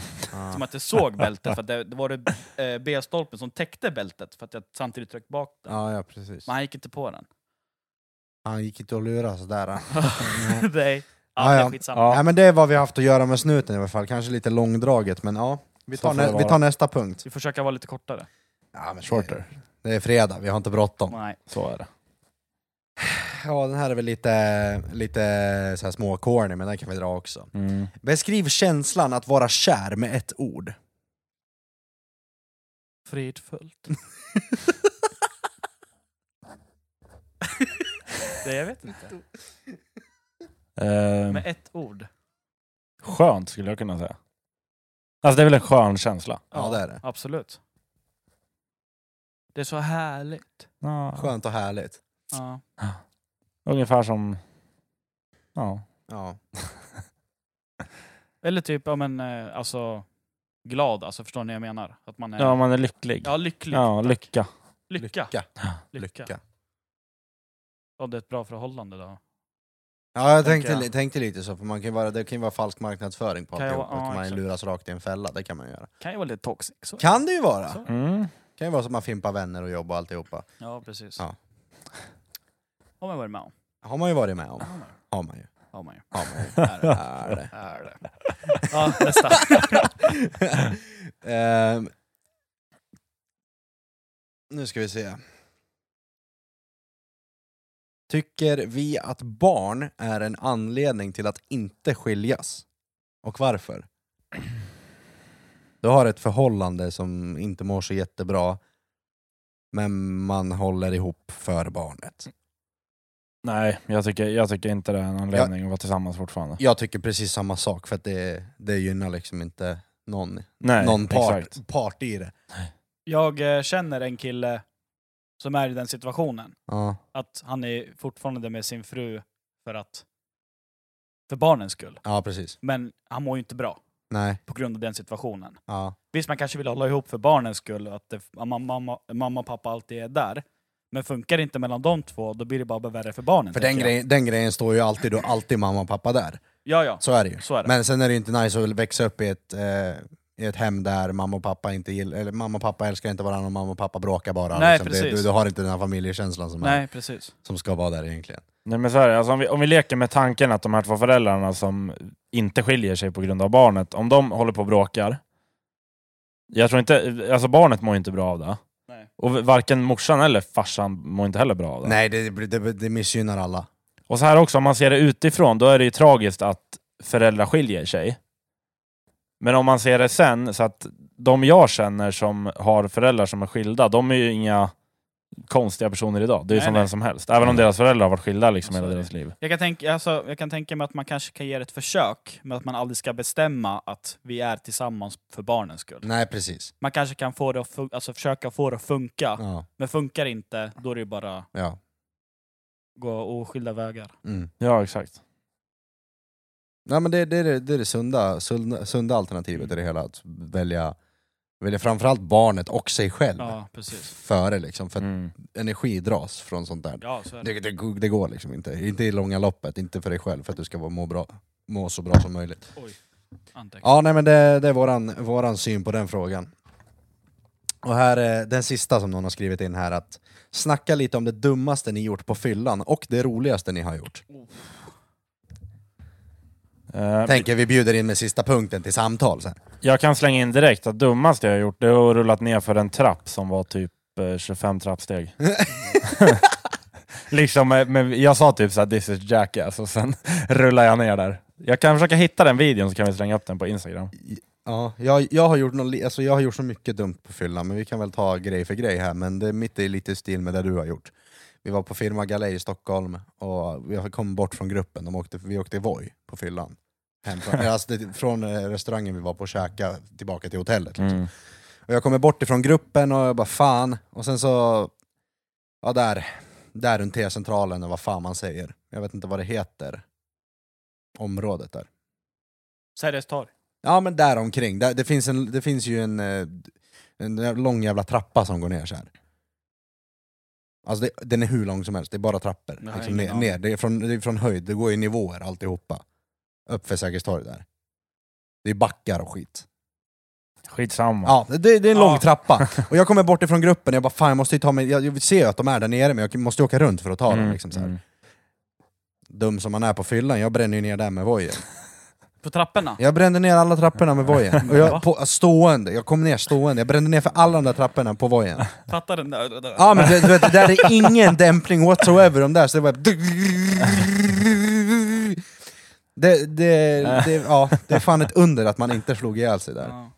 Som att jag såg bältet, för det, det var det eh, B-stolpen som täckte bältet, för att jag samtidigt tryckte bak den. Ja, ja precis. Men han gick inte på den. Han gick inte och lurade sådär. Nej. Ja, Ja, ja. Ja. Men det är vad vi har haft att göra med snuten i alla fall, kanske lite långdraget men ja. Vi tar, det nä- vi tar nästa punkt. Vi försöker vara lite kortare. Ja, men det, Shorter. det är fredag, vi har inte bråttom. Nej. Så är det. Ja den här är väl lite, lite så här små corny men den kan vi dra också. Mm. Beskriv känslan att vara kär med ett ord. Fridfullt. det jag vet inte. Eh, Med ett ord. skönt skulle jag kunna säga. Alltså det är väl en skön känsla. Ja, det är det. Absolut. Det är så härligt. Ja. Skönt och härligt. Ja. Ungefär som... Ja. Ja. Eller typ, ja men eh, alltså glad, alltså förstår ni vad jag menar? Att man är... ja, man är lycklig. ja lycklig. Ja, tack. lycka. Lycka. Lycka. Lycka. Lycka. Ja, det är ett bra förhållande då. Ja jag Tänker tänkte, jag. tänkte lite så, för man kan ju vara, det kan ju vara falsk marknadsföring på Kan jag alltihop. vara- ja, man exakt. luras rakt i en fälla, det kan man göra. Kan ju vara lite toxic. Så. Kan det ju vara! Så. Mm. kan ju vara som att man fimpar vänner och jobb och alltihopa. Ja, precis. Ja. Har man varit med om. Har man ju varit med om. Har man. Ju. Har man ju. Har man ju. Är det. Är det. Är det. Ja, nästa. Ehm, nu ska vi se. Tycker vi att barn är en anledning till att inte skiljas? Och varför? Du har ett förhållande som inte mår så jättebra, men man håller ihop för barnet. Nej, jag tycker, jag tycker inte det är en anledning att vara tillsammans fortfarande. Jag tycker precis samma sak, för att det, det gynnar liksom inte någon, Nej, någon part, part i det. Jag eh, känner en kille som är i den situationen. Ja. Att han är fortfarande med sin fru för att... För barnens skull. ja, precis. Men han mår ju inte bra Nej. på grund av den situationen. Ja. Visst, man kanske vill hålla ihop för barnens skull, att det, mamma, mamma, mamma och pappa alltid är där. Men funkar det inte mellan de två, då blir det bara värre för barnen. För den, grejen, den grejen står ju alltid, då, alltid mamma och pappa där. Ja, ja. Så är det ju. Så är det. Men sen är det ju inte nice att växa upp i ett, eh, i ett hem där mamma och pappa inte gillar, eller mamma och pappa älskar inte varandra och mamma och pappa bråkar bara. Nej, liksom. det, precis. du, du har inte den här familjekänslan som, är, Nej, precis. som ska vara där egentligen. Nej, men så är det. Alltså, om, vi, om vi leker med tanken att de här två föräldrarna som inte skiljer sig på grund av barnet, om de håller på och bråkar, jag tror inte, alltså barnet mår inte bra av det. Och varken morsan eller farsan mår inte heller bra av det. Nej, det, det, det missgynnar alla. Och så här också, om man ser det utifrån, då är det ju tragiskt att föräldrar skiljer sig. Men om man ser det sen, så att de jag känner som har föräldrar som är skilda, de är ju inga konstiga personer idag. Det är Nej, som nej. vem som helst. Även om Mm. deras föräldrar har varit skilda liksom hela deras liv. Jag kan, tänka, alltså, jag kan tänka mig att man kanske kan ge ett försök, men att man aldrig ska bestämma att vi är tillsammans för barnens skull. Nej, precis. Man kanske kan få det att fun- alltså, försöka få det att funka, Ja. men funkar inte, då är det ju bara ja. gå oskilda vägar. Mm. Ja, exakt. Nej, men det, det, är det, det är det sunda, sunda, sunda alternativet i det hela, att välja, välja framförallt barnet och sig själv Ja, precis. före liksom, för att Mm. energi dras från sånt där. Ja, så är det. Det, det, det går liksom inte, inte i långa loppet, inte för dig själv, för att du ska vara- må, bra, må så bra som möjligt. Oj. Anteckna. Ja, nej men det, det är våran, våran syn på den frågan. Och här är den sista som någon har skrivit in här, att snacka lite om det dummaste ni gjort på fyllan och det roligaste ni har gjort. Eh, Tänker vi bjuder in med sista punkten till samtal sen. Jag kan slänga in direkt att dummaste jag har gjort det är att rullat ner för en trapp som var typ eh, 25 trappsteg. liksom, eh, men jag sa typ såhär 'this is jackass' och sen rullade jag ner där. Jag kan försöka hitta den videon så kan vi slänga upp den på Instagram. Ja, jag, jag, har gjort någon, alltså jag har gjort så mycket dumt på fyllan, men vi kan väl ta grej för grej här, men det, mitt är lite i stil med det du har gjort. Vi var på firma Galej i Stockholm och vi kom bort från gruppen, De åkte, vi åkte Voi på fyllan. Hem från, alltså det, från eh, restaurangen vi var på och käka tillbaka till hotellet. Liksom. Mm. Och jag kommer bort ifrån gruppen och jag bara fan, och sen så, ja där, där runt T-centralen och vad fan man säger. Jag vet inte vad det heter, området där. Sergels torg. Ja men där omkring. Där, det, finns en, det finns ju en, eh, en lång jävla trappa som går ner så här. Alltså det, den är hur lång som helst, det är bara trappor. Liksom ner, ner. Det, är från, det är från höjd, det går i nivåer alltihopa. Upp för Sergels torg där. Det är backar och skit. Skitsamma. Ja, det, det är en lång Ja. trappa. Och jag kommer bort ifrån gruppen, jag bara fan jag måste ju ta mig, jag, jag ser ju att de är där nere men jag måste ju åka runt för att ta dem. Mm, Liksom, så här. mm. Dum som man är på fyllan, jag bränner ju ner där med vojen. På trapporna? Jag brände ner alla trapporna med vojen. Och jag, på, stående, jag kom ner stående, jag brände ner för alla de där trapporna på vojen. Fattar den där? Ja men du, du vet, det där är ingen dämpning whatsoever de där, så det var det, det, det, ja, det är fan ett under att man inte slog ihjäl sig där. Ja.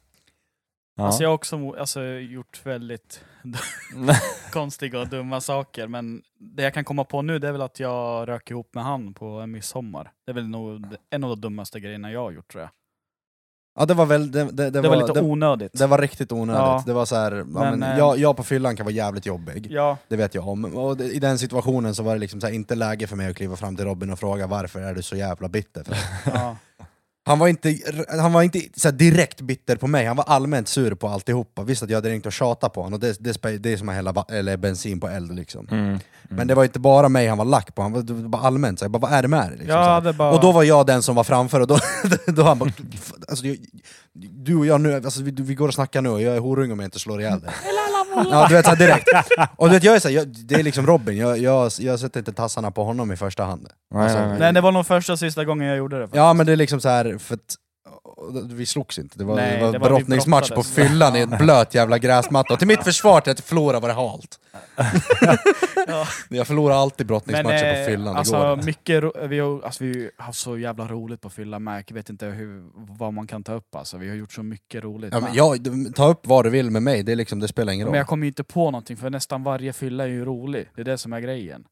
Ja. Alltså jag har också alltså, gjort väldigt konstiga och dumma saker, men det jag kan komma på nu det är väl att jag rök ihop med han på en midsommar. Det är väl nog en av de dummaste grejerna jag har gjort tror jag. Ja det var väl, det, det, det, Det, var, lite det, onödigt. det var riktigt onödigt. Ja. Det var så här, ja, Men, men, eh, jag, jag på fyllan kan vara jävligt jobbig. Ja, Det vet jag om. Och i den situationen så var det liksom så här, inte läge för mig att kliva fram till Robin och fråga varför är du så jävla bitter? Han var inte, han var inte så här direkt bitter på mig, han var allmänt sur på alltihopa. Visst att jag hade ringt och tjatat på honom, och det, det, det är som att hälla eller bensin på eld liksom. Mm. Men det var inte bara mig han var lack på, han var, det var allmänt så jag bara, vad är det med dig? Liksom, ja bara... Och då var jag den som var framför, och då, då han bara alltså, jag, Du och jag nu, alltså, vi, vi går och snackar nu, och jag är horung om jag inte slår ihjäl dig. Ja, du vet, så här, direkt. Och du vet, jag är så här, jag, det är liksom Robin, jag, jag, jag sätter inte tassarna på honom i första hand. Nej, Alltså, nej, nej. Nej, det var nog första och sista gången jag gjorde det. faktiskt. Ja men det är liksom så här för att vi slogs inte, det var, Nej, det var det var- brottningsmatch på fyllan i en blöt jävla gräsmatta. Och till mitt försvar till att jag förlorade var det halt. Ja. Jag förlorar alltid Men brottningsmatcher på eh, fyllan, det alltså, går inte. mycket, vi, har, alltså, vi har haft så jävla roligt på fylla med. Jag vet inte hur, vad man kan ta upp alltså. Vi har gjort så mycket roligt. Ja, men jag, ta upp vad du vill med mig, det, är liksom, det spelar ingen roll. Men jag kommer ju inte på någonting för nästan varje fylla är ju rolig. Det är det som är grejen.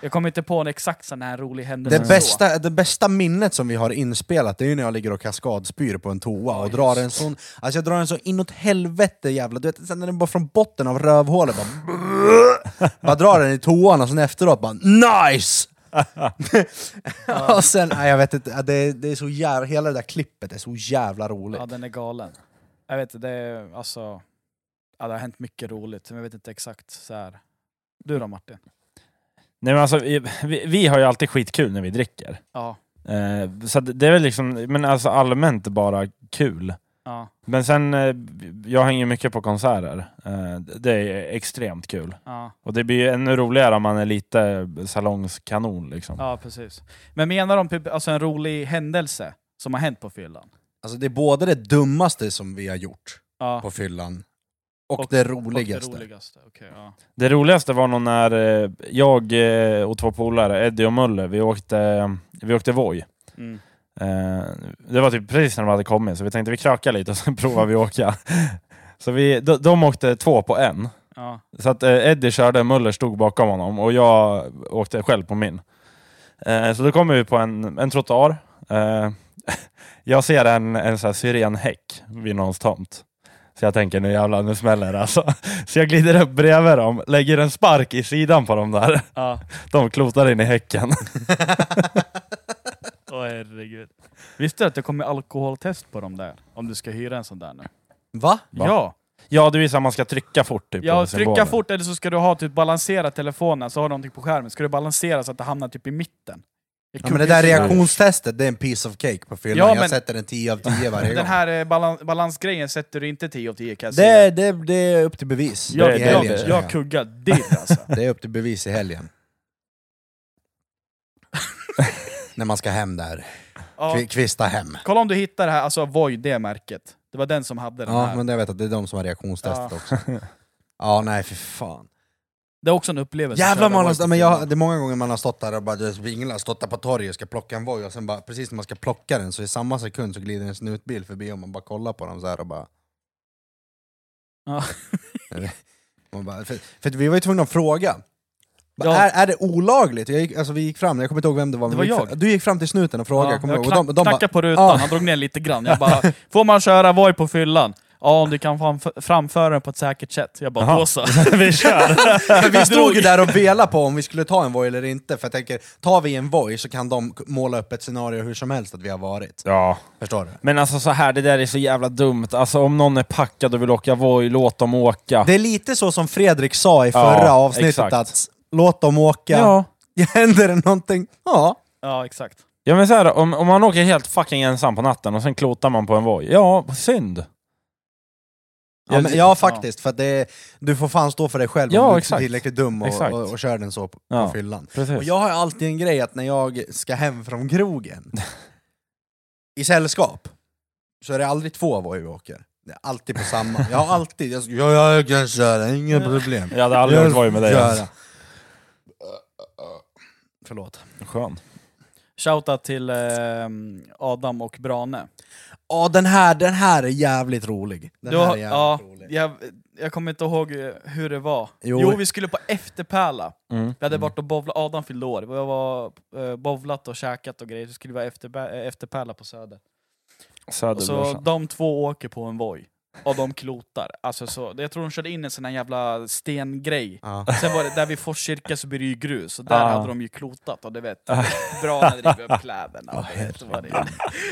Jag kommer inte på en exakt sån här rolig händelse. Det bästa, det bästa minnet som vi har inspelat, det är ju när jag ligger och kaskadspyr på en toa och drar en sån... Alltså jag drar en så inåt helvete jävla... Du vet, sen när den bara från botten av rövhålet bara... bara drar den i toan och sen efteråt bara NICE! och sen, nej jag vet inte, det är, det är så jävla... Hela det där klippet är så jävla roligt. Ja, den är galen. Jag vet inte, det är alltså... Ja, det har hänt mycket roligt, men jag vet inte exakt så här. Du då Martin? Nej, men alltså, vi, vi, har ju alltid skitkul när vi dricker. Ja. Eh, så det är väl liksom, men alltså allmänt bara kul. Ja. Men sen, eh, jag hänger mycket på konserter. Eh, det är extremt kul. Ja. Och det blir ju ännu roligare om man är lite salongskanon liksom. ja, precis. Men menar de typ, alltså en rolig händelse som har hänt på fyllan? Alltså det är både det dummaste som vi har gjort Ja. på fyllan, och, Och- det Och roligaste. det roligaste. Okej, ja. Det roligaste var nog när eh, jag eh, och två polare, Eddie och Möller, vi åkte, vi åkte Voi. Mm. Eh, det var typ precis när de hade kommit, så vi tänkte vi krökar lite och sen provar vi åka. Så vi, de, de åkte två på en. Ja. Så att Eddie körde, Möller stod bakom honom och jag åkte själv på min. Så då kommer vi på en, en trottoar. Jag ser en, en sån här syrenhäck vid någons tomt. Så jag tänker nu jävlar, nu smäller det alltså. Så jag glider upp bredvid dem, lägger en spark i sidan på dem där. Ja. De klotar in i häcken. Åh herregud. Visste du att det kommer alkoholtest på dem där? Om du ska hyra en sån där nu? Va? Va? Ja! Ja, du visar att man ska trycka fort typ. Ja, trycka symbolen. fort eller så ska du ha typ balansera telefonen, så har du någonting på skärmen. Ska du balansera så att det hamnar typ i mitten. Ja, men det där reaktionstestet, det är en piece of cake på fyllan. Ja, jag men- sätter en 10 av 10 varje gång. Den här eh, balan balansgrejen sätter du inte 10 av 10 kan jag säga. Det, det, det är upp till bevis jag, i helgen. jag, jag jag. kuggar dirr alltså. Det är upp till bevis i helgen. När man ska hem där. Ja. Kvi- Kvista hem. Kolla om du hittar det här, alltså Void, det märket. Det var den som hade den Ja, här. men jag vet att det är de som har reaktionstestet Ja. också. Ja, nej för fan. Det är också en upplevelse. Jävlar man har, men jag, det är många gånger man har stått där och bara vinglar, stått där på torget och ska plocka en Voi och sen bara, precis när man ska plocka den så i samma sekund så glider en snutbil förbi och man bara kollar på dem så här och bara... Ja. Man bara för, för vi var ju tvungna att fråga. Bara, Ja. Är, är det olagligt? Jag gick, alltså vi gick fram, jag kommer inte ihåg vem det var. Det var gick jag. Du gick fram till snuten och frågade, Ja, jag du ihåg? Och knack, de, de bara, knackade på rutan, Ja. han drog ner lite grann. Jag bara, får man köra Voi på fyllan? Ja, om du kan framf- framföra den på ett säkert sätt. Jag bara, Jaha. då så. vi kör! Men vi stod ju där och velade på om vi skulle ta en Voi eller inte, för jag tänker, tar vi en Voi så kan de måla upp ett scenario hur som helst att vi har varit. Ja. Förstår du? Men alltså så här, det där är så jävla dumt. Alltså om någon är packad och vill åka Voi, låt dem åka. Det är lite så som Fredrik sa i förra Ja, avsnittet, exakt. att låt dem åka, Ja. händer det någonting, ja. Ja, exakt. Ja men så här, om, om man åker helt fucking ensam på natten och sen klotar man på en Voi, ja, synd. Ja, men, ja faktiskt, för det, du får fan stå för dig själv Ja, om du är exakt. tillräckligt dum och, Exakt. och, och kör den så på, Ja. på fyllan. Precis. Och jag har alltid en grej att när jag ska hem från krogen, i sällskap, så är det aldrig två Voi vi åker. Det är alltid på samma. Jag har alltid, jag, ska- ja, jag kan köra, inga problem. Jag hade aldrig åkt Voi med dig. Köra. Förlåt. Skön. Shoutout till eh, Adam och Brane. Ja den här, den här är jävligt rolig. Den Du här är jävligt ja, rolig. jag, jag kommer inte ihåg eh, hur det var. Jo. Jo, vi skulle på efterpärla. Mm. Vi hade varit och bowlat, Adam fyllde år, vi var eh, bowlat och käkat och grejer, så skulle vi vara efter, eh, efterpärla på Söder. Och så de två åker på en Voi, och de klotar. Alltså så, jag tror de körde in en sån här jävla stengrej. Ja. Sen var det, där vid Forskyrka så blir det ju grus, och där Ah. hade de ju klotat, och det vet bra när det river upp kläderna. och det, vet vad det, är.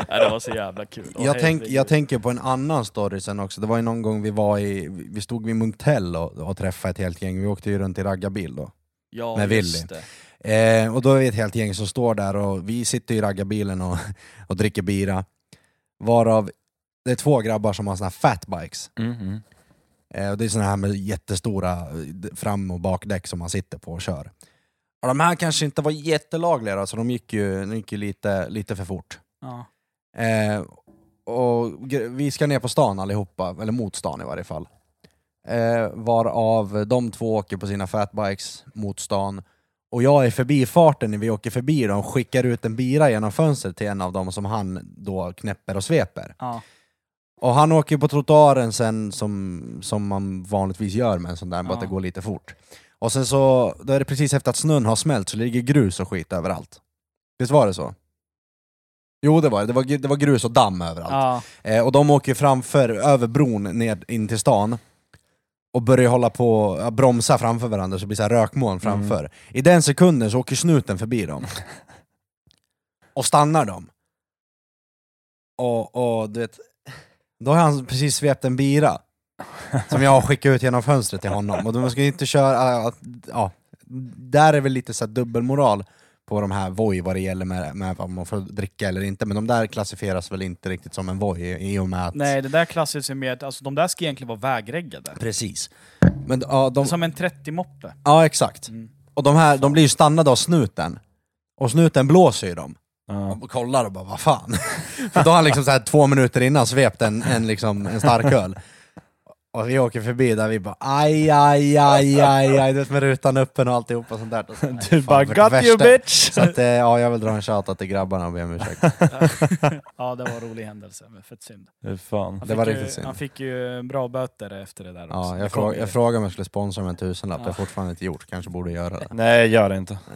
ja, det var så jävla kul. Åh, Jag, tänk, jag tänker på en annan story sen också, det var ju någon gång vi var i, vi stod vid Munktell och, och träffade ett helt gäng, vi åkte ju runt i raggarbil då. ja, med Willy. Eh, och då är vi ett helt gäng som står där och vi sitter i raggarbilen och, och dricker bira. Varav det är två grabbar som har såna här fatbikes. Mm, mm. Eh, och det är såna här med jättestora eh, fram och bakdäck som man sitter på och kör. Och de här kanske inte var jättelagliga så de gick ju, de gick ju lite, lite för fort. Ja. Eh, och vi ska ner på stan allihopa, eller mot stan i varje fall. Eh, varav de två åker på sina fatbikes mot stan. Och jag är förbifarten när vi åker förbi dem, skickar ut en bira genom fönstret till en av dem som han då knäpper och sveper. Ja. Och han åker på trottoaren sen som, som man vanligtvis gör med en sån där, bara att det går lite fort. Och sen så, då är det precis efter att snön har smält så ligger grus och skit överallt. Visst var det så? Jo det var det, det var, det var grus och damm överallt. Eh, och de åker framför, över bron ner in till stan och börjar hålla på ja, bromsa framför varandra så det blir så här rökmoln framför. I den sekunden så åker snuten förbi dem. och stannar dem. Och, och du vet, då har han precis svept en bira. Som jag har skickat ut genom fönstret till honom. Och de ska ju inte köra, äh, ja, där är väl lite så dubbelmoral på de här Voi vad det gäller med, med vad man får dricka eller inte. Men de där klassifieras väl inte riktigt som en Voi i och med att... Nej, det där klassas ju med, alltså de där ska egentligen vara vägreggade. Precis. Men ja, de, Som en 30-moppe. ja exakt. Mm. Och de här, de blir ju stannade av snuten. Och snuten blåser ju dem. Ja. Och kollar och bara vad fan. För då har han liksom så här två minuter innan svept en, en, liksom, en starköl. Och vi åker förbi där vi bara aj, aj, aj, aj, aj, du vet med rutan öppen och alltihopa sånt där. Och så, nej, Du fan, bara det got you värsta. bitch! Så att, eh, ja, jag vill dra en shoutout till grabbarna och be om ursäkt. ja, det var en rolig händelse, men fett synd. Fan. Det var fick riktigt ju, synd. Han fick ju bra böter efter det där också. Ja, Det jag, kom frå, ju- jag frågade om jag skulle sponsra med en tusenlapp, det har Ja. jag fortfarande inte gjort, kanske borde göra det. Nej, gör det inte.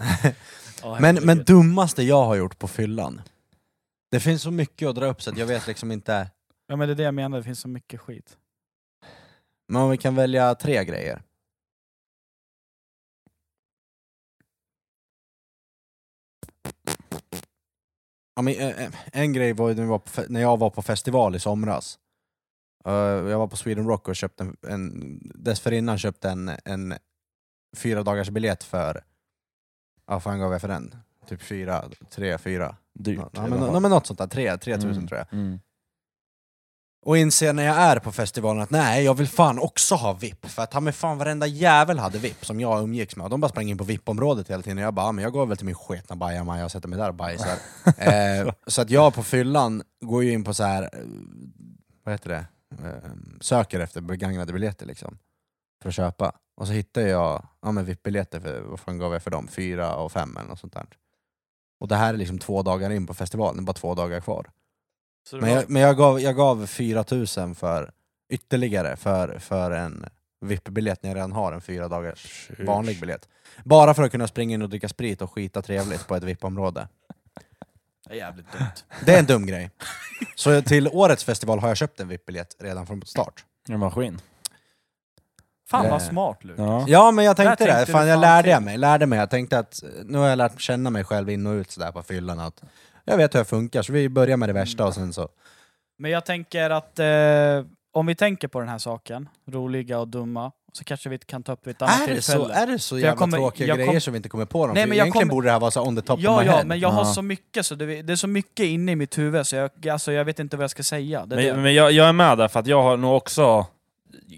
Ja, Men, herregud. men dummaste jag har gjort på fyllan, det finns så mycket att dra upp så att jag vet liksom inte, Ja men det är det jag menar, det finns så mycket skit. men om vi kan välja tre grejer. Ja, men, eh, eh, en grej var ju när, vi var på, fe- när jag var på festival i somras. Eh, jag var på Sweden Rock och köpte en, en dessförinnan köpte en, en fyra dagars biljett för, ja vad fan gav jag för den? Typ fyra, tre, fyra. Dyrt. Ja, men, ja, men något sånt där, tre, tre tusen Mm, tror jag. Mm. Och inser när jag är på festivalen att nej, jag vill fan också ha VIP. För att ta mig fan varenda jävel hade VIP som jag umgicks med. Och de bara sprang in på VIP-området hela tiden. Och jag bara, "Ja, men jag går väl till min sketna bajamaja och sätter mig där och bajsar. eh, så att jag på fyllan går ju in på så här, eh, vad heter det, eh, söker efter begagnade biljetter liksom. För att köpa. Och så hittar jag ja, men VIP-biljetter, för, vad fan gav jag för dem? Fyra och fem eller något sånt där. Och det här är liksom två dagar in på festivalen, det är bara två dagar kvar. Men var- jag, men jag gav, jag gav 4000 för ytterligare för, för en VIP-biljett när jag redan har en fyra dagars vanlig biljett. Bara för att kunna springa in och dricka sprit och skita trevligt på ett VIP-område. Det är jävligt dumt. Det är en dum grej. Så till årets festival har jag köpt en VIP-biljett redan från start. En maskin. Fan vad Eh, smart Luke. Ja. Ja men jag tänkte Där det, tänkte fan du jag fan lärde jag mig, lärde mig. Jag tänkte att nu har jag lärt känna mig själv in och ut sådär på fyllan att jag vet hur jag funkar, så vi börjar med det värsta och sen så... Men jag tänker att eh, om vi tänker på den här saken, roliga och dumma, så kanske vi kan ta upp vid ett annat Är det, tillfälle. så, är det så jag jävla kommer- tråkiga jag grejer kom- som vi inte kommer på dem? Nej, För men jag egentligen kommer- borde det här vara så on the top Ja, of my ja, head. men jag har Ja. så mycket, så det, det är så mycket inne i mitt huvud så jag, alltså, jag vet inte vad jag ska säga. Det är det. Men, men jag, jag är med där för att jag har nog också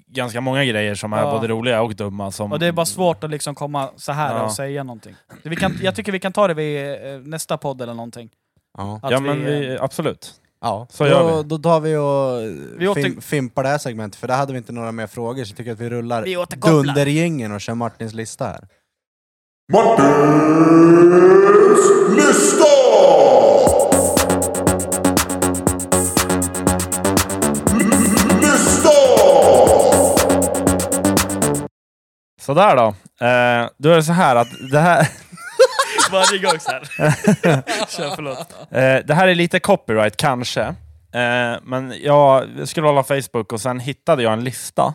ganska många grejer som är Ja. både roliga och dumma. Som, Och det är bara svårt att liksom komma så här Ja. och säga någonting. Vi kan, jag tycker vi kan ta det vid eh, nästa podd eller någonting. Ja, Ja vi, men eh, vi, absolut. ja. Så då, gör vi. då tar vi och Vi åter- fim, fimpar det här segmentet, för där hade vi inte några mer frågor, så jag tycker att vi rullar Vi dundergängen och kör Martins lista här. Martins! Lista! Sådär då. Eh, då är det så här att det här, Varje gång så här. Kör, förlåt. eh, det här är lite copyright kanske. Eh, men jag scrollade Facebook och sen hittade jag en lista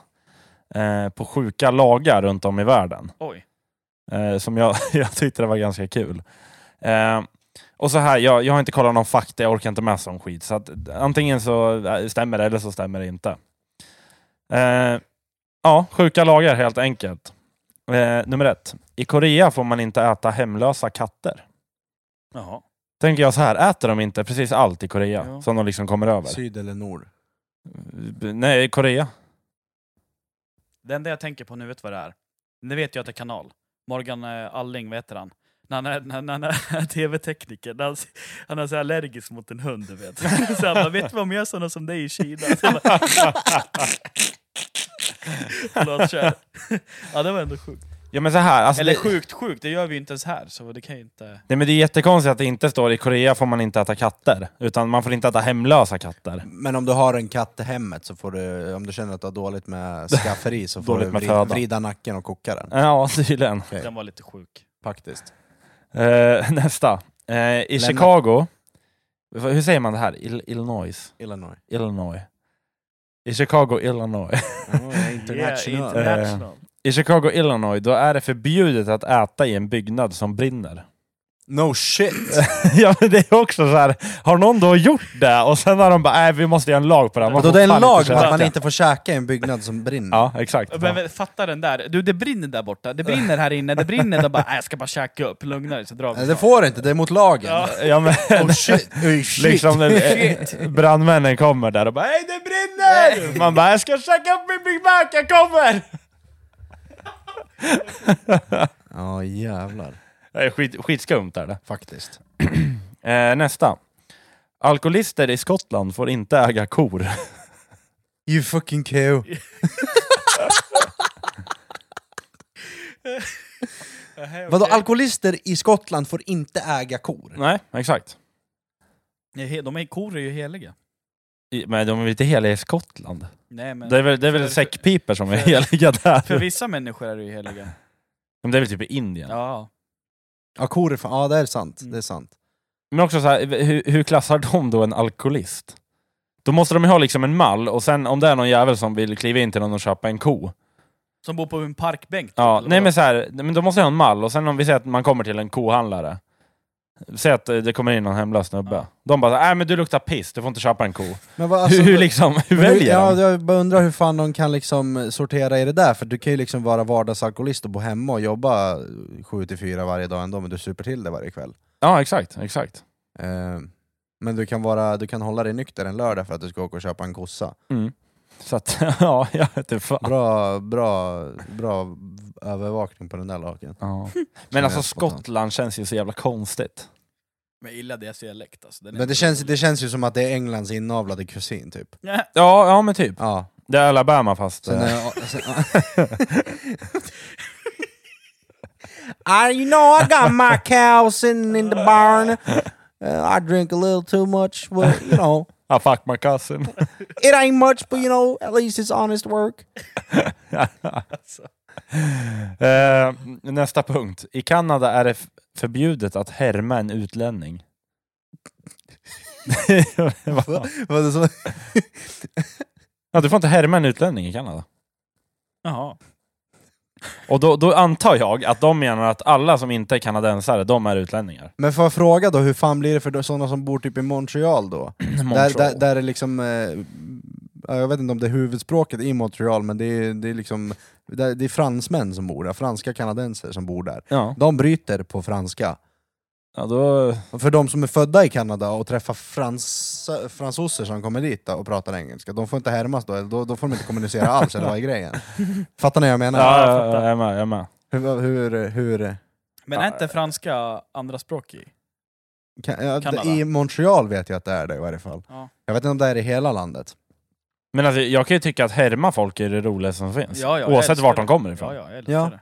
eh, på sjuka lagar runt om i världen. Oj. Eh, som jag, jag tyckte det var ganska kul. Eh, och så här, jag, jag har inte kollat någon fakta, jag orkar inte med sån skit. Så att, antingen så eh, stämmer det eller så stämmer det inte. Ja, sjuka lagar helt enkelt. Eh, nummer ett. I Korea får man inte äta hemlösa katter. Jaha. Tänker jag så här, äter de inte precis allt i Korea Ja. som de liksom kommer över? Syd eller nord? Nej, Korea. Det enda jag tänker på nu vet vad det är. Ni vet ju att det är kanal. Morgan eh, Alling, vad heter han? När han är, när, när han är tv-tekniker, när han, han är så allergisk mot en hund, du vet. Så han bara, vet du vad de gör sådana som dig i Kina? Så jag bara, Förlåt, kör. Ja, det var ändå sjukt. Ja men så här, alltså Eller det, sjukt sjukt, det gör vi ju inte ens här, så det kan ju inte... nej, men det är jättekonstigt att det inte står i Korea får man inte äta katter. Utan man får inte äta hemlösa katter. Men om du har en katt i hemmet, så får du, om du känner att du har dåligt med skafferi, så får Dåligt du med vrida, föda. vrida nacken och koka den. Ja, tydligen. Den var lite sjuk. Faktiskt. Eh, nästa. Eh, I Lämna. Chicago, hur säger man det här? Il Illinois? Illinois. Illinois. I Chicago, Illinois. Oh, international. Yeah, international. I Chicago, Illinois, då är det förbjudet att äta i en byggnad som brinner. No shit! ja men det är också så här. har någon då gjort det och sen har de bara nej vi måste göra en lag på det här. Man då får det är en fan lag inte om att käka." man inte får käka i en byggnad som brinner. Ja, exakt. Men, men fatta den där, du det brinner där borta, det brinner här inne, det brinner, de bara "Nej, jag ska bara käka upp, lugna dig så drar vi. Nej, Det får inte, det är mot lagen. Ja. Ja, men, Oh shit! Oh, shit. liksom brandmännen kommer där och bara hej det brinner! Man bara jag ska käka upp min Big Mac, jag kommer! Ja jävlar. Det är skit, skitskumt är det. Faktiskt. Eh, nästa. Alkoholister i Skottland får inte äga kor. You fucking cow. Vadå, alkoholister i Skottland får inte äga kor? Nej, exakt. De är kor är ju heliga. I- Men de är väl inte heliga i Skottland? Nej, men Det är väl, det är väl för- säckpipor som är för- heliga där. För vissa människor är det ju heliga. Men det är väl typ i Indien? Ja. Ja, kor är fan, ja det är sant. Mm. Det är sant. Men också så här, hur, hur klassar de då en alkoholist? Då måste de ju ha liksom en mall, och sen om det är någon jävel som vill kliva in till någon och köpa en ko. Som bor på en parkbänk. typ, Ja, nej men så här, men då måste jag ha en mall, och sen om vi säger att man kommer till en kohandlare. Säg att det kommer in någon hemlös snubbe. Ja. De bara nej men du luktar piss, du får inte köpa en ko. Men vad, alltså, hur, hur liksom, hur- väljer ja, de? Jag bara undrar hur fan de kan liksom sortera i det där, för du kan ju liksom vara vardagsalkoholist och bo hemma och jobba 7-4 varje dag ändå, men du super till det varje kväll. Ja exakt, exakt. Eh, men du kan, vara, du kan hålla dig nykter en lördag för att du ska åka och köpa en kossa. Mm. Så att, ja, jag vet inte fan. Bra, bra, bra övervakning på den där lagen. Ja. Men alltså. Skottland känns ju så jävla konstigt. Men jag gillar deras dialekt alltså. Den är Men det känns, det känns ju som att det är Englands inavlade kusin typ. Ja. Ja, men typ. Ja. Det är Alabama fast... Sen, eh, är- sen, I, you know I got my cow sitting in the barn. Uh, I drink a little too much, but you know, I fuck my cousin. it ain't much, but you know, at least it's honest work. Eh, nästa punkt. I Kanada är det förbjudet att härma en utlänning. Var det ja, du får inte härma en utlänning i Kanada. Jaha. Och då, då antar jag att de menar att alla som inte är kanadensare, de är utlänningar. Men får jag fråga då, hur fan blir det för sådana som bor typ i Montreal då? Där, Montreal. där, där är liksom, eh, ja, jag vet inte om det är huvudspråket i Montreal, men det är, det är liksom, det är fransmän som bor där, franska kanadenser som bor där. Ja, De bryter på franska. ja då... För de som är födda i Kanada och träffar frans, fransoser som kommer dit och pratar engelska, de får inte härmas då, då, då får de inte kommunicera alls, eller vad är grejen? Fattar ni vad jag menar? Ja, jag ja, fattar. jag är med, jag är med. Hur, hur, hur, Men är inte franska andra språk i? kan, ja, Kanada. I Montreal vet jag att det är det i varje fall. Ja. Jag vet inte om det är i hela landet. Men alltså, jag kan ju tycka att härma folk är det roligaste som finns. Ja, ja, jag Oavsett älskar vart det. de kommer ifrån. Ja, ja, jag älskar Ja. det.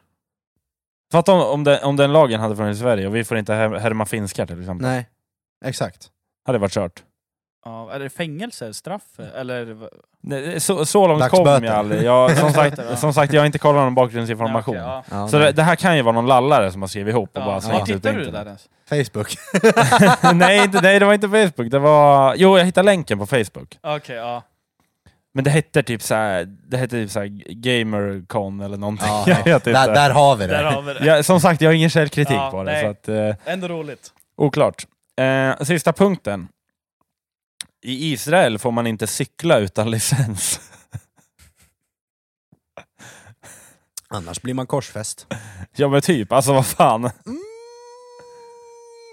Fatta om, om, den, om den lagen hade funnits i Sverige och vi får inte här- härma finskar till exempel. Nej, exakt. Hade varit kört. Ja, är det fängelse, straff eller? Nej, Så, så långt Dagsböter. kom jag aldrig. Jag, som, sagt, Dagsböter, ja. som sagt, jag har inte kollat någon bakgrundsinformation. Nej, okej, ja. Ja, Så det, det här kan ju vara någon lallare som har skrivit ihop och Ja. bara Var slängt ut på hittade du det där internet. ens? Facebook. nej, inte, nej, det var inte Facebook. Det var... Jo, jag hittade länken på Facebook. Okej, ja. Men det hette typ såhär, det hette typ såhär Gamercon eller någonting. Ja, jag vet inte. där, där har vi det. Där har vi det. Ja, som sagt, jag har ingen källkritik Ja, på det. nej. Så att, eh, Ändå roligt. oklart. Eh, sista punkten. I Israel får man inte cykla utan licens. Annars blir man korsfäst. ja men typ, alltså vad fan. Mm,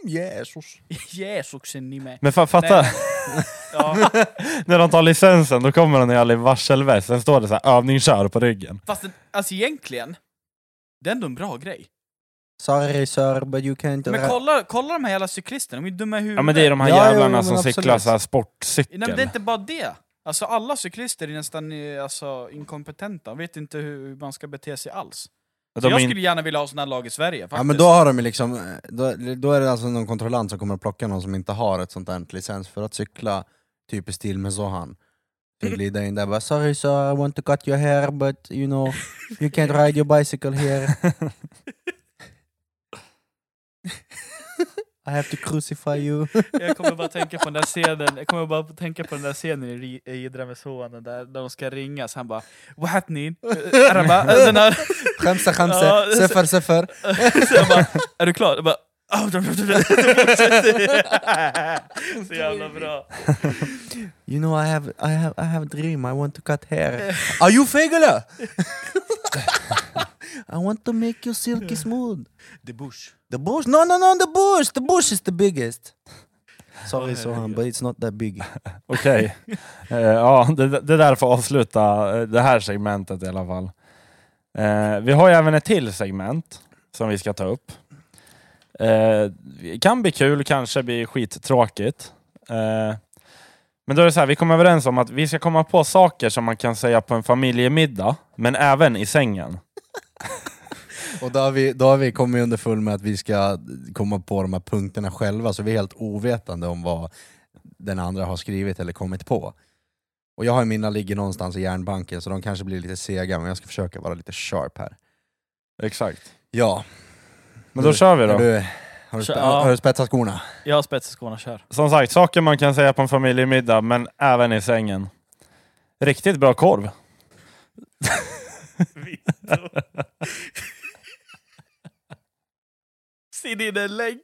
Jesus. Jesus, är ni med? Men fa fatta, Nej. Ja, när de tar licensen då kommer de i all varselväst, sen står det så här övningskör på ryggen. fast det, alltså egentligen, det är ändå en bra grej. Sorry sir, but you can't... Men kolla, kolla de här jävla cyklisterna, de är dumma i huvudet. Ja men det är de här Ja, jävlarna jo, som men cyklar absolut. så här sportcykel. Nej men det är inte bara det. Alltså alla cyklister är nästan eh, alltså, inkompetenta, de vet inte hur man ska bete sig alls. Så de jag är in- skulle gärna vilja ha sån här lag i Sverige faktiskt. Ja men då har de ju liksom, då, då är det alltså någon kontrollant som kommer att plocka någon som inte har ett sånt där licens för att cykla typ i stil med Zohan. Så glida in där bara 'Sorry sir, I want to cut your hair but you know, you can't ride your bicycle here' I have to crucify you. Jag kommer bara tänka på den där scenen, jag kommer bara tänka på den där scenen i Idra med sonen där, de ska ringas, han bara Wahatnin? Araba? Den här, Khamsa khamsa, så- så är du klar? Jag bara, "Ah, Så jävla bra. You know I have, I have, I have a dream, I want to cut hair. Are you fegula? I want to make you silky smooth. The Bush. The bush? No, no, no, the bush! The bush is the biggest. Sorry Sohan, but it's not that big. Okej. Eh, ja, det, det där får avsluta eh, det här segmentet i alla fall. Eh, vi har ju även ett till segment som vi ska ta upp. Eh, kan bli kul, kanske bli skittråkigt. Eh, men då är det så här, vi kommer överens om att vi ska komma på saker som man kan säga på en familjemiddag, men även i sängen. Och då har, vi, då har vi kommit underfull med att vi ska komma på de här punkterna själva, så vi är helt ovetande om vad den andra har skrivit eller kommit på. Och jag har mina ligger någonstans i järnbanken, så de kanske blir lite sega, men jag ska försöka vara lite sharp här. Exakt. Ja. Men då kör vi Är då. Du, har, du Kör, ja. har du spetsat skorna? Jag har spetsat kör. Som sagt, saker man kan säga på en familjemiddag, men även i sängen. Riktigt bra korv. Se din en länk.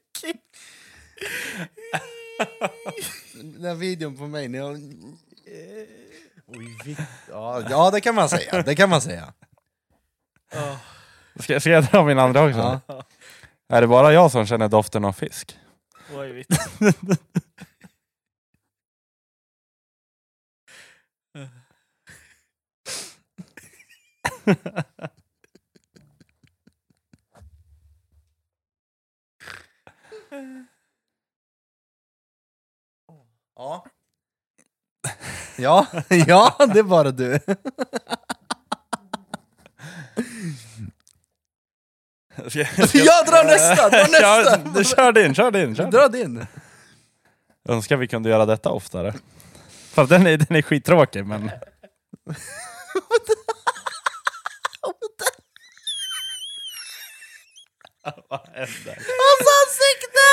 Den här videon på mig, när jag... Ja, ja, det kan man säga. Det kan man säga. Ska, ska jag dra min andra också? Ja. Är det bara jag som känner doften av fisk? Oj, vitt. Ja. Ja, ja, det är bara du. Jag, drar nästa! Dra nästa! Kör, din, kör din! Kör. Dra din! Önskar vi kunde göra detta oftare. Fast den är, den är skittråkig men... Vad händer? Hans ansikte!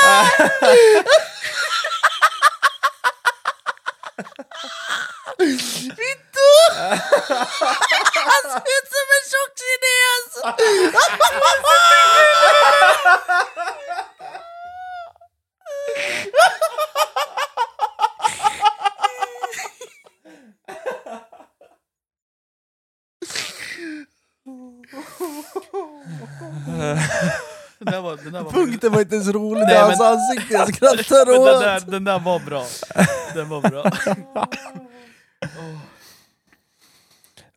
Vittu! Han ser ut som en tjock kines! Där var inte ens rolig, Nej, det är men- hans ansikte jag skrattar Men den, åt! där, den där var bra. Den var bra.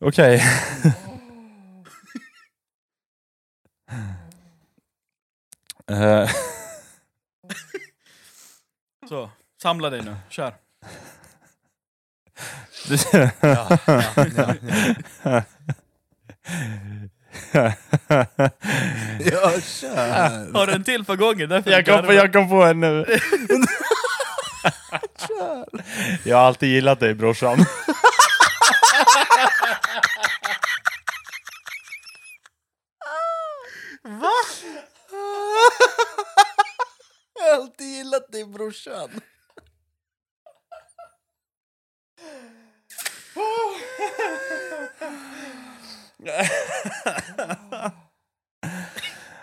Okej. Eh, Så, samla dig nu. Kör. Ja, ja, ja. Ja, kör! Har du en till på gången? Därför jag, kom på, jag kom på en nu. jag har alltid gillat dig brorsan. Jag har alltid gillat dig brorsan.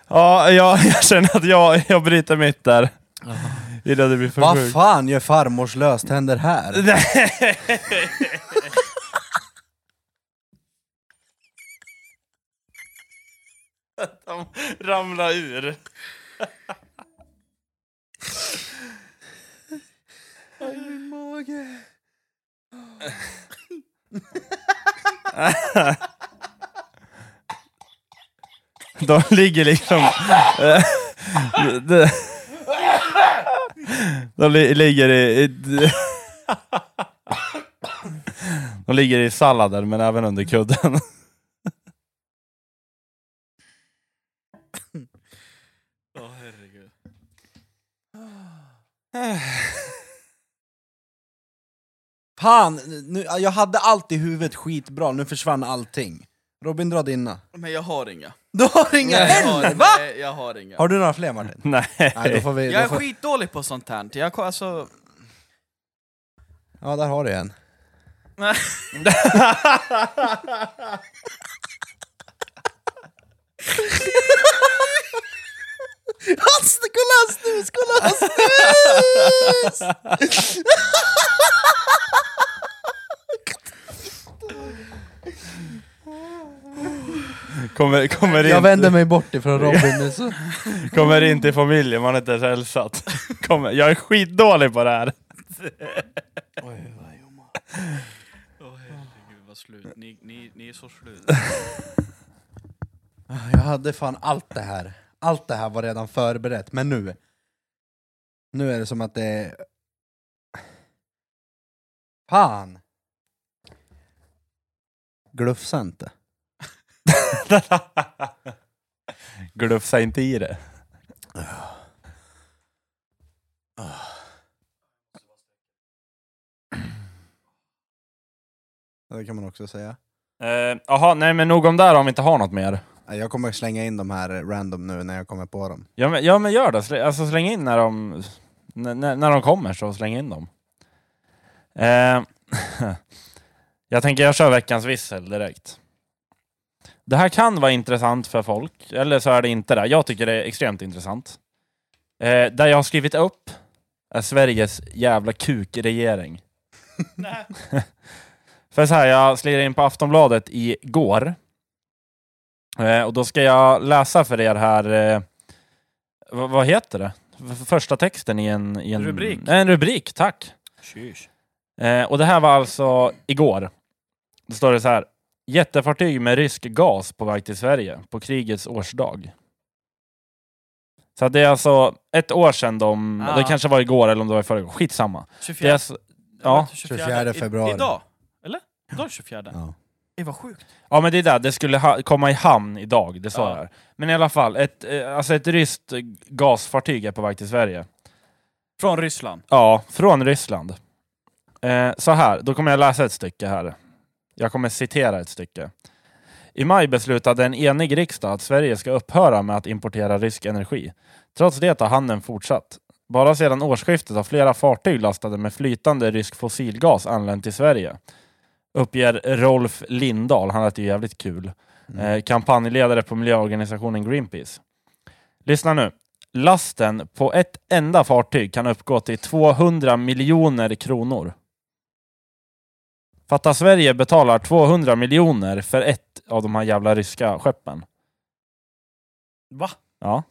Ja, jag, jag känner att jag, jag bryter mitt där. Innan det blir för Vad sjukt. fan gör farmors löständer här? De ramlar ur. Min mage. De ligger liksom... eh, de, de li- ligger i... i de ligger i salladen men även under kudden. Åh herregud. Fan, nu, jag hade allt i huvudet skitbra, nu försvann allting. Robin, dra dina. Men jag har inga. Du har inga jag heller, har, va? Nej, jag har inga. Har du några fler Martin? Nej. Nej, då får vi... Jag Då är får, skitdålig på sånt här. Jag, ko- alltså, ja, där har du en. nej. Hans, kolla hans snus, kolla hans snus! Kommer, kommer, Jag in, vänder mig bort ifrån Robin nu så... kommer in till familjen, man har inte ens hälsat. Kommer, jag är skitdålig på det här. Åh herregud vad slut. Ni, ni, ni är så slut. Jag hade fan allt det här. Allt det här var redan förberett, men nu... Nu är det som att det. Fan! Glufsa inte. Glufsa inte i det. Det kan man också säga. Eh, Jaha, nej men nog om det här om vi inte har något mer. Jag kommer slänga in de här random nu när jag kommer på dem. Ja men, ja, men gör det, Slä, alltså släng in när de, när, när när de kommer, så släng in dem. Eh, jag tänker jag kör veckans vissel direkt. Det här kan vara intressant för folk, eller så är det inte det. Jag tycker det är extremt intressant. Eh, där jag har skrivit upp är Sveriges jävla kukregering. För så här, jag slirade in på Aftonbladet igår. Eh, och då ska jag läsa för er här, eh, vad, heter det? Första texten i en... I en Rubrik. En rubrik, tack. Tjus. Eh, och det här var alltså igår. Då står det så här. Jättefartyg med rysk gas på väg till Sverige på krigets årsdag. Så det är alltså ett år sedan de... Ah. Det kanske var igår eller om det var i förrgår. Skitsamma. Det 24. är alltså, ja. 24 I- februari. Idag? Eller? Idag är 24. Ja. Det var sjukt. Ja men det är där, det skulle ha, komma i hamn idag, det står Ja. här. Men i alla fall, ett, eh, alltså ett ryskt gasfartyg är på väg till Sverige. Från Ryssland. Ja, från Ryssland. Eh, så här, då kommer jag läsa ett stycke här. Jag kommer citera ett stycke. I maj beslutade en enig riksdag att Sverige ska upphöra med att importera rysk energi. Trots det har handeln fortsatt. Bara sedan årsskiftet har flera fartyg lastade med flytande rysk fossilgas anlänt till Sverige. uppger Rolf Lindahl, han lät ju jävligt kul, eh, kampanjledare på miljöorganisationen Greenpeace. Lyssna nu. Lasten på ett enda fartyg kan uppgå till 200 miljoner kronor. Fatta Sverige betalar 200 miljoner för ett av de här jävla ryska skeppen. Va? Ja,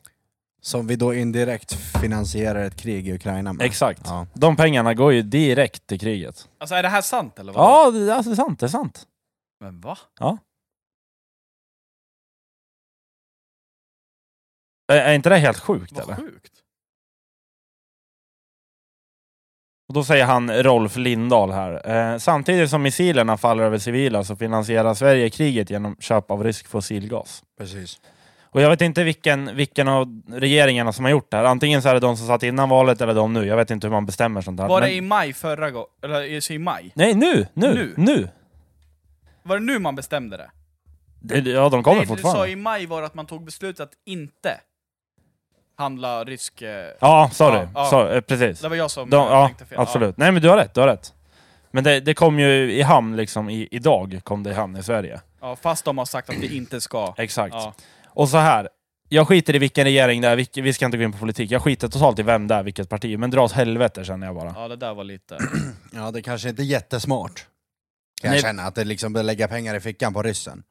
Som vi då indirekt finansierar ett krig i Ukraina med. exakt. Ja. De pengarna går ju direkt till kriget. Alltså är det här sant eller? Vad? Ja, det, alltså, det är sant. Det är sant. Men va? Är, är inte det helt sjukt Vad eller? sjukt. Och då säger han Rolf Lindahl här. Eh, samtidigt som missilerna faller över civila så finansierar Sverige kriget genom köp av rysk fossilgas. Precis. Och jag vet inte vilken, vilken av regeringarna som har gjort det här. Antingen så är det de som satt innan valet eller de nu. Jag vet inte hur man bestämmer sånt här. Var det Men- i maj förra gången? Eller i i maj? Nej, nu! Nu! Nu? Nu! Var det nu man bestämde det? Det, ja, de kommer Nej, du sa fortfarande. i maj var det att man tog beslutet att inte handla rysk... eh, Ja, sorry. Ja, ja. Så, eh, precis. Det var jag som De, eh, ja, tänkte fel. absolut. Nej men du har rätt, du har rätt. Men det, det kom ju i hamn liksom, i, idag kom det i hamn i Sverige. Ja. ja, fast de har sagt att vi inte ska. Exakt. Ja. Och så här. Jag skiter i vilken regering det är, vilk- vi ska inte gå in på politik. Jag skiter totalt i vem det är, vilket parti. Men dra åt helvete känner jag bara. ja, det där var lite... Ja, det kanske inte är jättesmart. Kan Nej. jag känna, att det liksom lägga pengar i fickan på ryssen.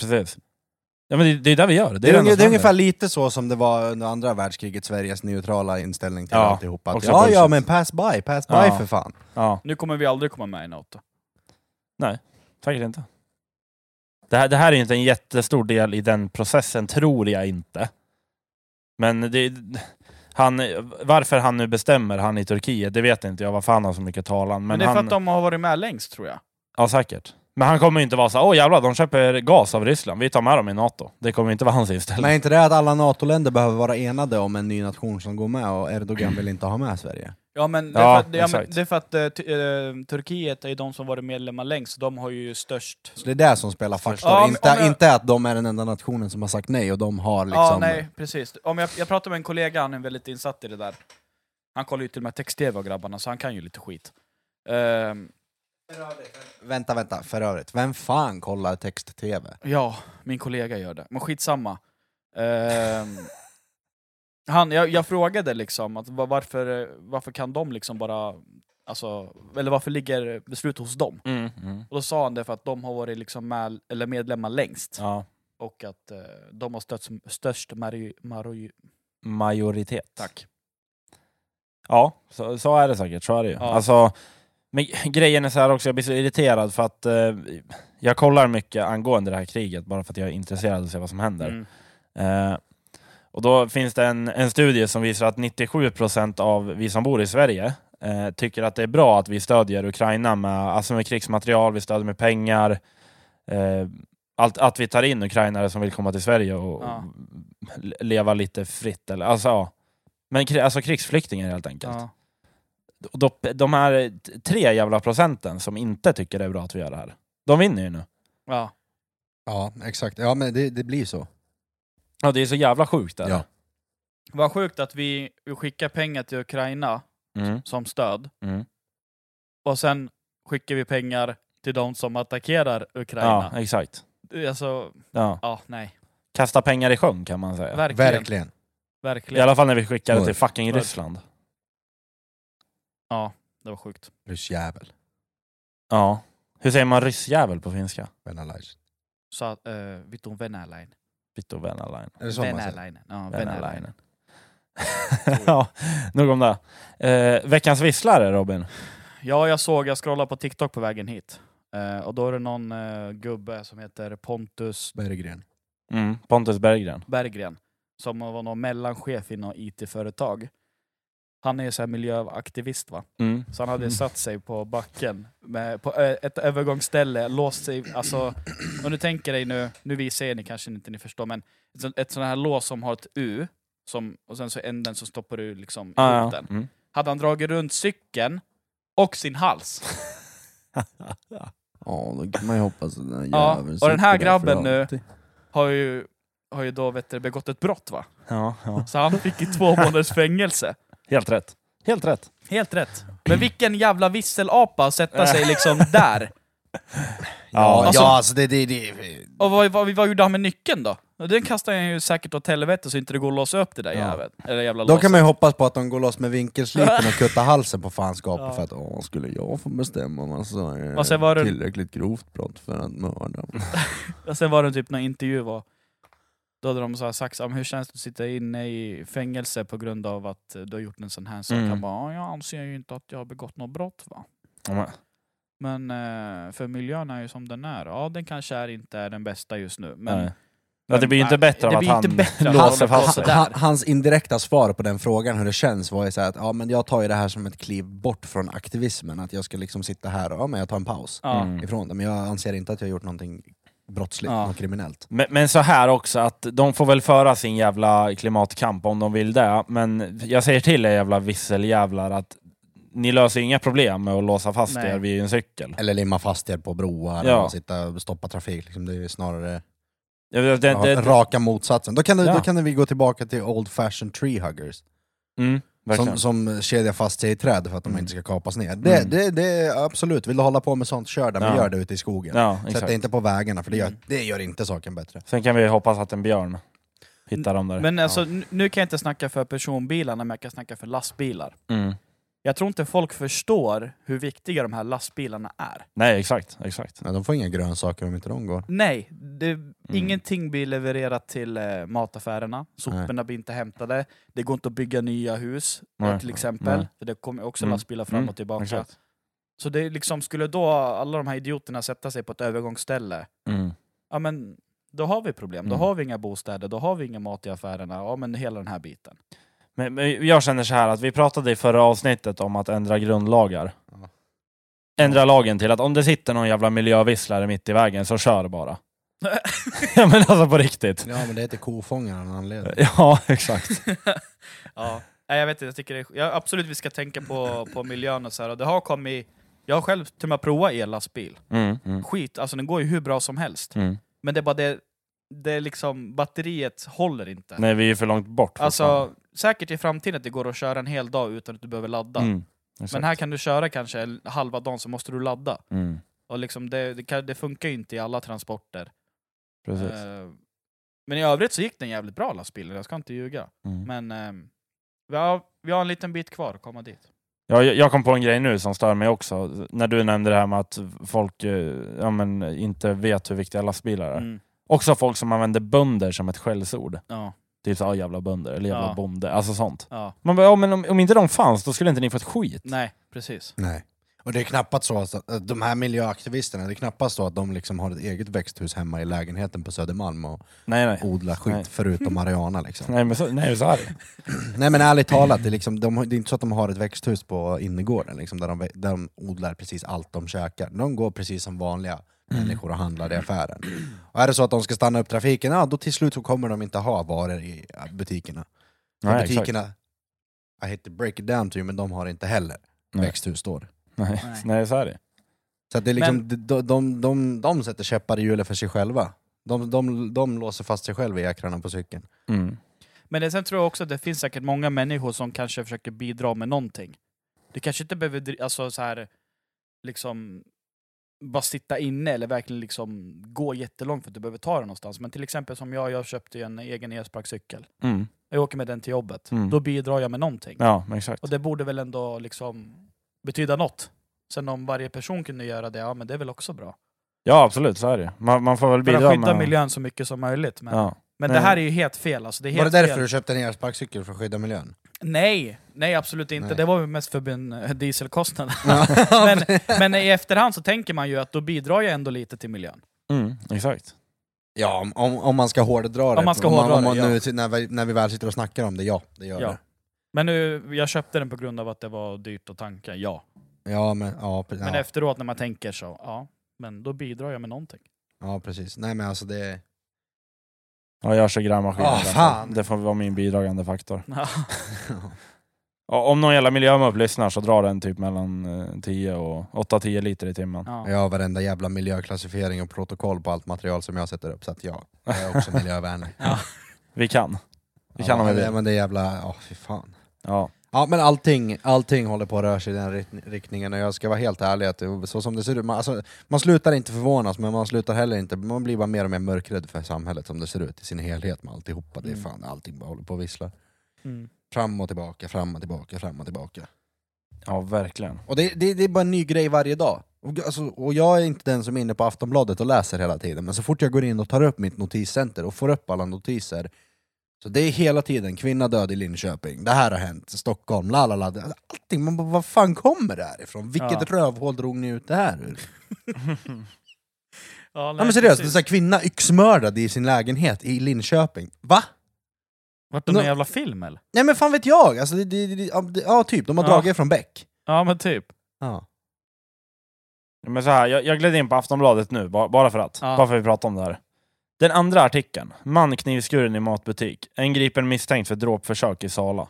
Precis. Ja men det, det är det vi gör. Det Det är, är, unge- som det är ungefär lite så som det var under andra världskriget, Sveriges neutrala inställning till Ja, alltihopa. Att, ja, ja, men pass by, pass by Ja. för fan. Ja, Nu kommer vi aldrig komma med i NATO. säkert inte. Det här, det här är inte en jättestor del i den processen, tror jag inte. Men det, han, varför han nu bestämmer, han i Turkiet, det vet inte jag varför han har så mycket talan. Men, Men, det är för han, att de har varit med längst tror jag. Ja, säkert. Men han kommer inte vara så åh jävlar, de köper gas av Ryssland, vi tar med dem i NATO. Det kommer inte vara hans inställning. Men är inte det att alla NATO-länder behöver vara enade om en ny nation som går med och Erdogan vill inte ha med Sverige? Ja men det är Ja, för att, ja, men exakt. det är för att eh, ty- eh, Turkiet är ju de som varit medlemmar längst, de har ju störst... Så det är det som spelar faktor, Ja, men inte, om jag- inte att de är den enda nationen som har sagt nej och de har liksom... Ja, nej, precis. Om jag, jag pratade med en kollega, han är väldigt insatt i det där. Han kollar ju till och med text-tv och grabbarna, så han kan ju lite skit. Ehm, Vänta, vänta, för övrigt. Vem fan kollar text-tv? ja, min kollega gör det. Men skitsamma. Ehm, han, jag, jag frågade liksom, att, va- varför, varför kan de liksom bara... Alltså, eller varför ligger beslut hos dem? Mm, mm. Och då sa han det för att de har varit liksom med, eller medlemmar längst. Ja. Och att eh, de har stött, störst mari, mari, Majoritet. Tack. Ja, så, så är det säkert. Så är det ju. Ja. Alltså, men grejen är så här också, jag blir så irriterad för att eh, jag kollar mycket angående det här kriget bara för att jag är intresserad av att se vad som händer. Mm. Eh, och då finns det en, en studie som visar att 97% av vi som bor i Sverige eh, tycker att det är bra att vi stödjer Ukraina med, alltså med krigsmaterial, vi stödjer med pengar. Eh, allt, att vi tar in ukrainare som vill komma till Sverige och Ja. le- leva lite fritt. Eller, alltså, ja. Men alltså krigsflyktingar helt enkelt. Ja. Och då, de här tre jävla procenten som inte tycker det är bra att vi gör det här, de vinner ju nu. Ja. Ja, exakt. Ja, men det, det blir så. Ja, det är så jävla sjukt. Där. Ja. Vad sjukt att vi skickar pengar till Ukraina Mm, som stöd, mm. och sen skickar vi pengar till de som attackerar Ukraina. Ja, exakt. Alltså, Ja. ja, nej. Kasta pengar i sjön kan man säga. Verkligen. Verkligen. Verkligen. I alla fall när vi skickar det till fucking. Ryssland. Ja, det var sjukt. Ryssjävel. Ja. Hur säger man ryssjävel på finska? Venalaj. Så uh, Vittu Venäläinen. Vittu Venäläinen. Är det så man säger? Venäläinen. Ja, Venäläinen. Ja, nog om det. Eh, veckans visslare Robin. Ja, jag såg, jag scrollade på TikTok på vägen hit. Eh, och då är det någon eh, gubbe som heter Pontus Berggren. Mm, Pontus Berggren. Berggren, som var någon mellanchef i något IT-företag. Han är så här miljöaktivist va? Mm. Så han hade satt sig på backen med, på ö- ett övergångsställe, låst sig, alltså, om du tänker dig nu, nu visar jag ni kanske inte ni förstår, men ett, ett sånt här lås som har ett U, som, och sen så änden så stoppar du liksom Ah, ihop ja. den. Mm. Hade han dragit runt cykeln och sin hals. Ja, då kan man ju hoppas att den Ja, och den här grabben nu-. Har ju, har ju då vet du, begått ett brott va? ja, ja. Så han fick ju två månaders fängelse. Helt rätt. Helt rätt. Helt rätt. Men vilken jävla visselapa att sätta sig liksom där. Ja, Alltså- ja alltså det, det, det, Och vad, vad, vad gjorde han med nyckeln då? Den kastade han ju säkert åt helvete så inte det går att låsa upp det där Ja. jäveln. Eller jävla Då låset. kan man ju hoppas på att de går loss med vinkelslipen och kuttar halsen på fanskapet Ja. för att åh, skulle jag få bestämma om alltså, eh, sen var det- tillräckligt grovt brott för att mörda? Och sen var det typ någon intervju var, då hade de så här sagt "Men hur känns det att sitta inne i fängelse på grund av att eh, du har gjort en sån här sak? Mm. Han bara, "Ja, jag anser ju inte att jag har begått något brott va. Ja, men- Men eh, för miljön är ju som den är. Ja, den kanske är inte är den bästa just nu. Men, Nej. Ja, det blir ju inte bättre av att han låser fast sig. hans indirekta svar på den frågan hur det känns var ju så här att ja, men jag tar ju det här som ett kliv bort från aktivismen, att jag ska liksom sitta här och ja, men jag tar en paus. Mm. ifrån det, men jag anser inte att jag har gjort någonting brottsligt, Ja. något kriminellt. Men, men så här också, att de får väl föra sin jävla klimatkamp om de vill det, men jag säger till er jävla visseljävlar att ni löser inga problem med att låsa fast Nej. er vid en cykel. Eller limma fast er på broar Ja. och sitta och stoppa trafik, liksom. det är snarare Ja, Det, det, raka motsatsen. Då kan, det, Ja. då kan vi gå tillbaka till old fashion tree huggers. mm, verkligen. Som, som kedjar fast sig i träd för att de Mm. inte ska kapas ner. Det, Mm. det, det är absolut, vill du hålla på med sånt, kör där, men Ja. gör det ute i skogen. ja, Sätt det inte på vägarna, för det gör, Mm. det gör inte saken bättre. Sen kan vi hoppas att en björn hittar dem där. Men alltså, n- nu kan jag inte snacka för personbilarna, men jag kan snacka för lastbilar. Mm. Jag tror inte folk förstår hur viktiga de här lastbilarna är. Nej, exakt. exakt. Nej, de får inga grönsaker om inte de går. Nej, det, Mm. ingenting blir levererat till eh, mataffärerna. Soporna blir inte hämtade. Det går inte att bygga nya hus, eh, Nej. till exempel. Nej. För det kommer också Mm. lastbilar fram Mm, och tillbaka. Exakt. Så det är liksom, skulle då alla de här idioterna sätta sig på ett övergångsställe, Mm. ja men då har vi problem. Då Mm. har vi inga bostäder, då har vi ingen mat i affärerna. Ja men hela den här biten. Men, men jag känner så här att vi pratade i förra avsnittet om att ändra grundlagar. Ja. Ändra lagen till att om det sitter någon jävla miljövisslare mitt i vägen så kör bara. ja men alltså på riktigt. Ja men det heter kofångare av en anledning. Ja, exakt. ja, nej, jag vet inte, jag tycker det är, ja, absolut vi ska tänka på, på miljön och så här. Och det har kommit, jag har själv till och med provat ellastbil. Mm, mm, Skit, alltså den går ju hur bra som helst. mm. Men det är bara det, det är liksom, batteriet håller inte. Nej, vi är för långt bort. Alltså, säkert i framtiden att det går att köra en hel dag utan att du behöver ladda. mm. Men här kan du köra kanske halva dagen så måste du ladda. Mm, Och liksom det, det, kan, det funkar ju inte i alla transporter. precis. Eh, men i övrigt så gick den jävligt bra lastbilen, jag ska inte ljuga. Mm. Men eh, vi, har, vi har en liten bit kvar att komma dit. Ja, jag jag kom på en grej nu som stör mig också. När du nämnde det här med att folk eh, ja, men, inte vet hur viktiga lastbilar är. Mm. Också folk som använder bönder som ett skällsord. Ja, Typ så, ah, jävla bönder, eller jävla Ja. bonde, alltså sånt. ja. Man bara, ja, men om, om inte de fanns, då skulle inte ni få ett skit. Nej, precis. Nej. Och det är knappast så att att de här miljöaktivisterna, det är knappast så att de liksom har ett eget växthus hemma i lägenheten på Södermalm och Nej, nej. odlar skit Nej. förutom Mariana liksom. Nej, men så, nej, så är det. Nej men ärligt talat, det är, liksom, de, har- det är inte så att de har ett växthus på innergården liksom, där, de, där de odlar precis allt de käkar. De går precis som vanliga människor och handlar i affären. Och är det så att de ska stanna upp trafiken, ja då till slut så kommer de inte ha varor i ja, butikerna. För Nej, exakt. butikerna, I hate to break it down to you, men de har inte heller Nej. växthus då. Nej. Nej. nej, så är det. Så att det är liksom, de, de, de, de sätter käppar i hjulet för sig själva. De, de, de låser fast sig själva i ekrarna på cykeln. Mm. Men det, sen tror jag också att det finns säkert många människor som kanske försöker bidra med någonting. Du kanske inte behöver alltså, så här, liksom bara sitta inne eller verkligen liksom gå jättelångt för att du behöver ta dig någonstans. Men till exempel som jag, jag köpte ju en egen elsparkcykel. Mm. Jag åker med den till jobbet. Mm. Då bidrar jag med någonting. Ja, exakt. Och det borde väl ändå liksom betyda något. Sen om varje person kunde göra det, ja men det är väl också bra. Ja, absolut, så är det. Man, man får väl För att bidra skydda med... miljön så mycket som möjligt. Men, Ja. Men Nej. det här är ju helt fel. Alltså, det är Var det helt därför fel. du köpte en elsparkcykel för att skydda miljön? Nej, nej absolut inte. Nej. Det var ju mest för eh, dieselkostnad. men, men i efterhand så tänker man ju att då bidrar jag ändå lite till miljön. Mm, exakt. Ja, om- om, man ska hårdra det. Om man ska om hårdra om man det, nu, när, vi, när vi väl sitter och snackar om det, ja, det gör Ja. det. Men nu, jag köpte den på grund av att det var dyrt att tanka, ja. Ja, men, ja, Men ja, efteråt när man tänker så, ja. Men då bidrar jag med någonting. ja, precis. Nej men alltså det... Ja, jag kör grävmaskin. Ah, fall. fan. Det får vara min bidragande faktor. Ja. Ja, Om någon jävla miljömobb lyssnar så drar den typ mellan eh, 10 och 8-10 liter i timmen. Ja. Jag har varenda jävla miljöklassifiering och protokoll på allt material som jag sätter upp, så att ja, jag är också miljövänlig. Vi kan. Vi kan om vi men, det- vill. men det är jävla... Ja, fy fan. Ja. Ja men allting, allting håller på att röra sig i den riktningen och jag ska vara helt ärlig att det, så som det ser ut, man, alltså, man slutar inte förvånas men man slutar heller inte, man blir bara mer och mer mörkrädd för samhället som det ser ut i sin helhet med alltihopa. Det är Mm. fan, allting bara håller på att vissla. Mm. Fram och tillbaka, fram och tillbaka, fram och tillbaka. Ja, verkligen. Och det, det, det är bara en ny grej varje dag. Och, alltså, och jag är inte den som är inne på Aftonbladet och läser hela tiden, men så fort jag går in och tar upp mitt notiscenter och får upp alla notiser, så det är hela tiden kvinna död i Linköping, det här har hänt, Stockholm, la la la. Allting, man bara, vad fan kommer det här ifrån? Vilket Ja. rövhål drog ni ut det här ur? Ja, Nej men seriöst, det är så här, kvinna yxmördad i sin lägenhet i Linköping. Va? Vart det Nå- någon jävla film eller? Nej men fan vet jag! Alltså, det, det, det, ja, det, ja typ, de har Ja. dragit från Beck. Ja men typ. Ja. Men så här, jag, jag gled in på Aftonbladet nu, ba- bara för att. Ja. Bara för att vi pratar om det här. Den andra artikeln. Man knivskuren i matbutik. En gripen misstänkt för dråpförsök i Sala.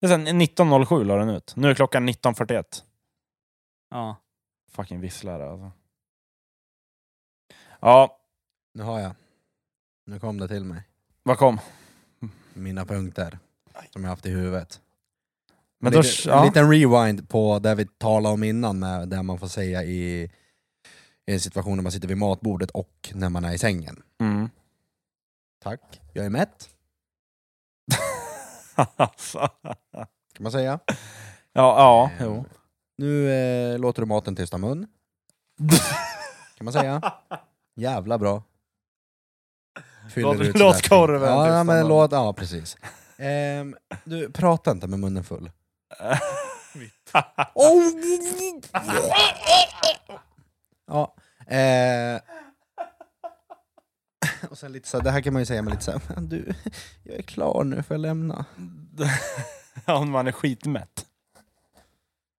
Det är sen 19.07 la den ut. Nu är klockan 19.41. Ja. Fucking visslare alltså. Ja, Nu har jag. Nu kom det till mig. vad kom? Mina punkter. Som jag haft i huvudet. Men en, då, liten, ja. en liten rewind på det vi talade om innan, med det man får säga i, situation när man sitter vid matbordet och när man är i sängen. Mm. Tack, jag är mätt, kan man säga. ja, ja, Ehm, jo. Nu eh, låter du maten tysta mun, kan man säga. Jävla bra. Fyller Låt- ut låt korven ja, tysta men mun. låt, ja, precis. Ehm, du, prata inte med munnen full. Ja. Eh, och sen lite så här, det här kan man ju säga med lite så här, "Men du, jag är klar nu, får jag lämna? Om man är skitmätt.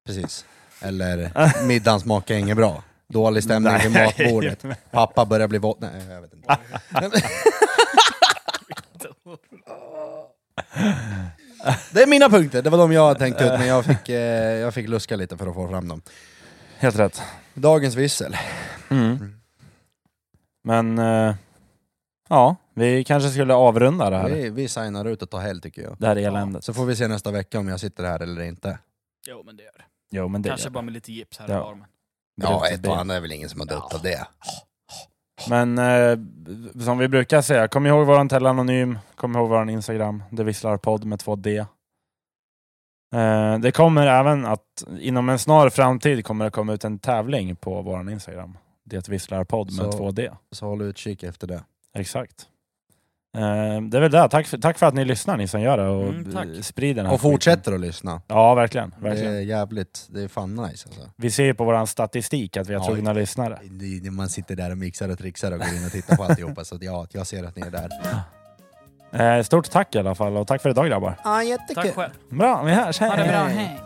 Precis. Eller middagen smakar inget bra. Dålig stämning vid matbordet. Pappa börjar bli våt. Nej, jag vet inte. Det är mina punkter, det var de jag tänkte ut, men jag fick, eh, jag fick luska lite för att få fram dem. Helt rätt. Dagens vissel. Mm. Men, eh, ja, vi kanske skulle avrunda det här. Vi, vi signar ut och tar helg tycker jag. Det här eländet. Så får vi se nästa vecka om jag sitter här eller inte. Jo men det gör det. Jo, men det Kanske gör bara med lite gips här Ja. och var. Men... Ja, Brutet ett ben. och annat är väl ingen som har dött av det. Men eh, som vi brukar säga, kom ihåg våran Telanonym, kom ihåg våran Instagram, det visslar podd med två D. Eh, det kommer även att inom en snar framtid kommer det komma ut en tävling på våran Instagram. Det visslar podd med Så- två D. Så håll utkik efter det. Exakt. Eh, det är väl det. Tack för, tack för att ni lyssnar, ni som gör det, och Mm, sprider den här Och fortsätter att lyssna. skiten. Ja, verkligen. Det verkligen. är jävligt, det är fan nice alltså. Vi ser ju på våran statistik att vi har Ja. trogna lyssnare. Det- det- Man sitter där och mixar och trixar och går in och tittar på alltihopa, så att ja, jag ser att ni är där. Eh, stort tack i alla fall, och tack för idag grabbar. Ja, jättekul. Tack själv. Bra, vi hörs. Ha det bra, Hej. hej.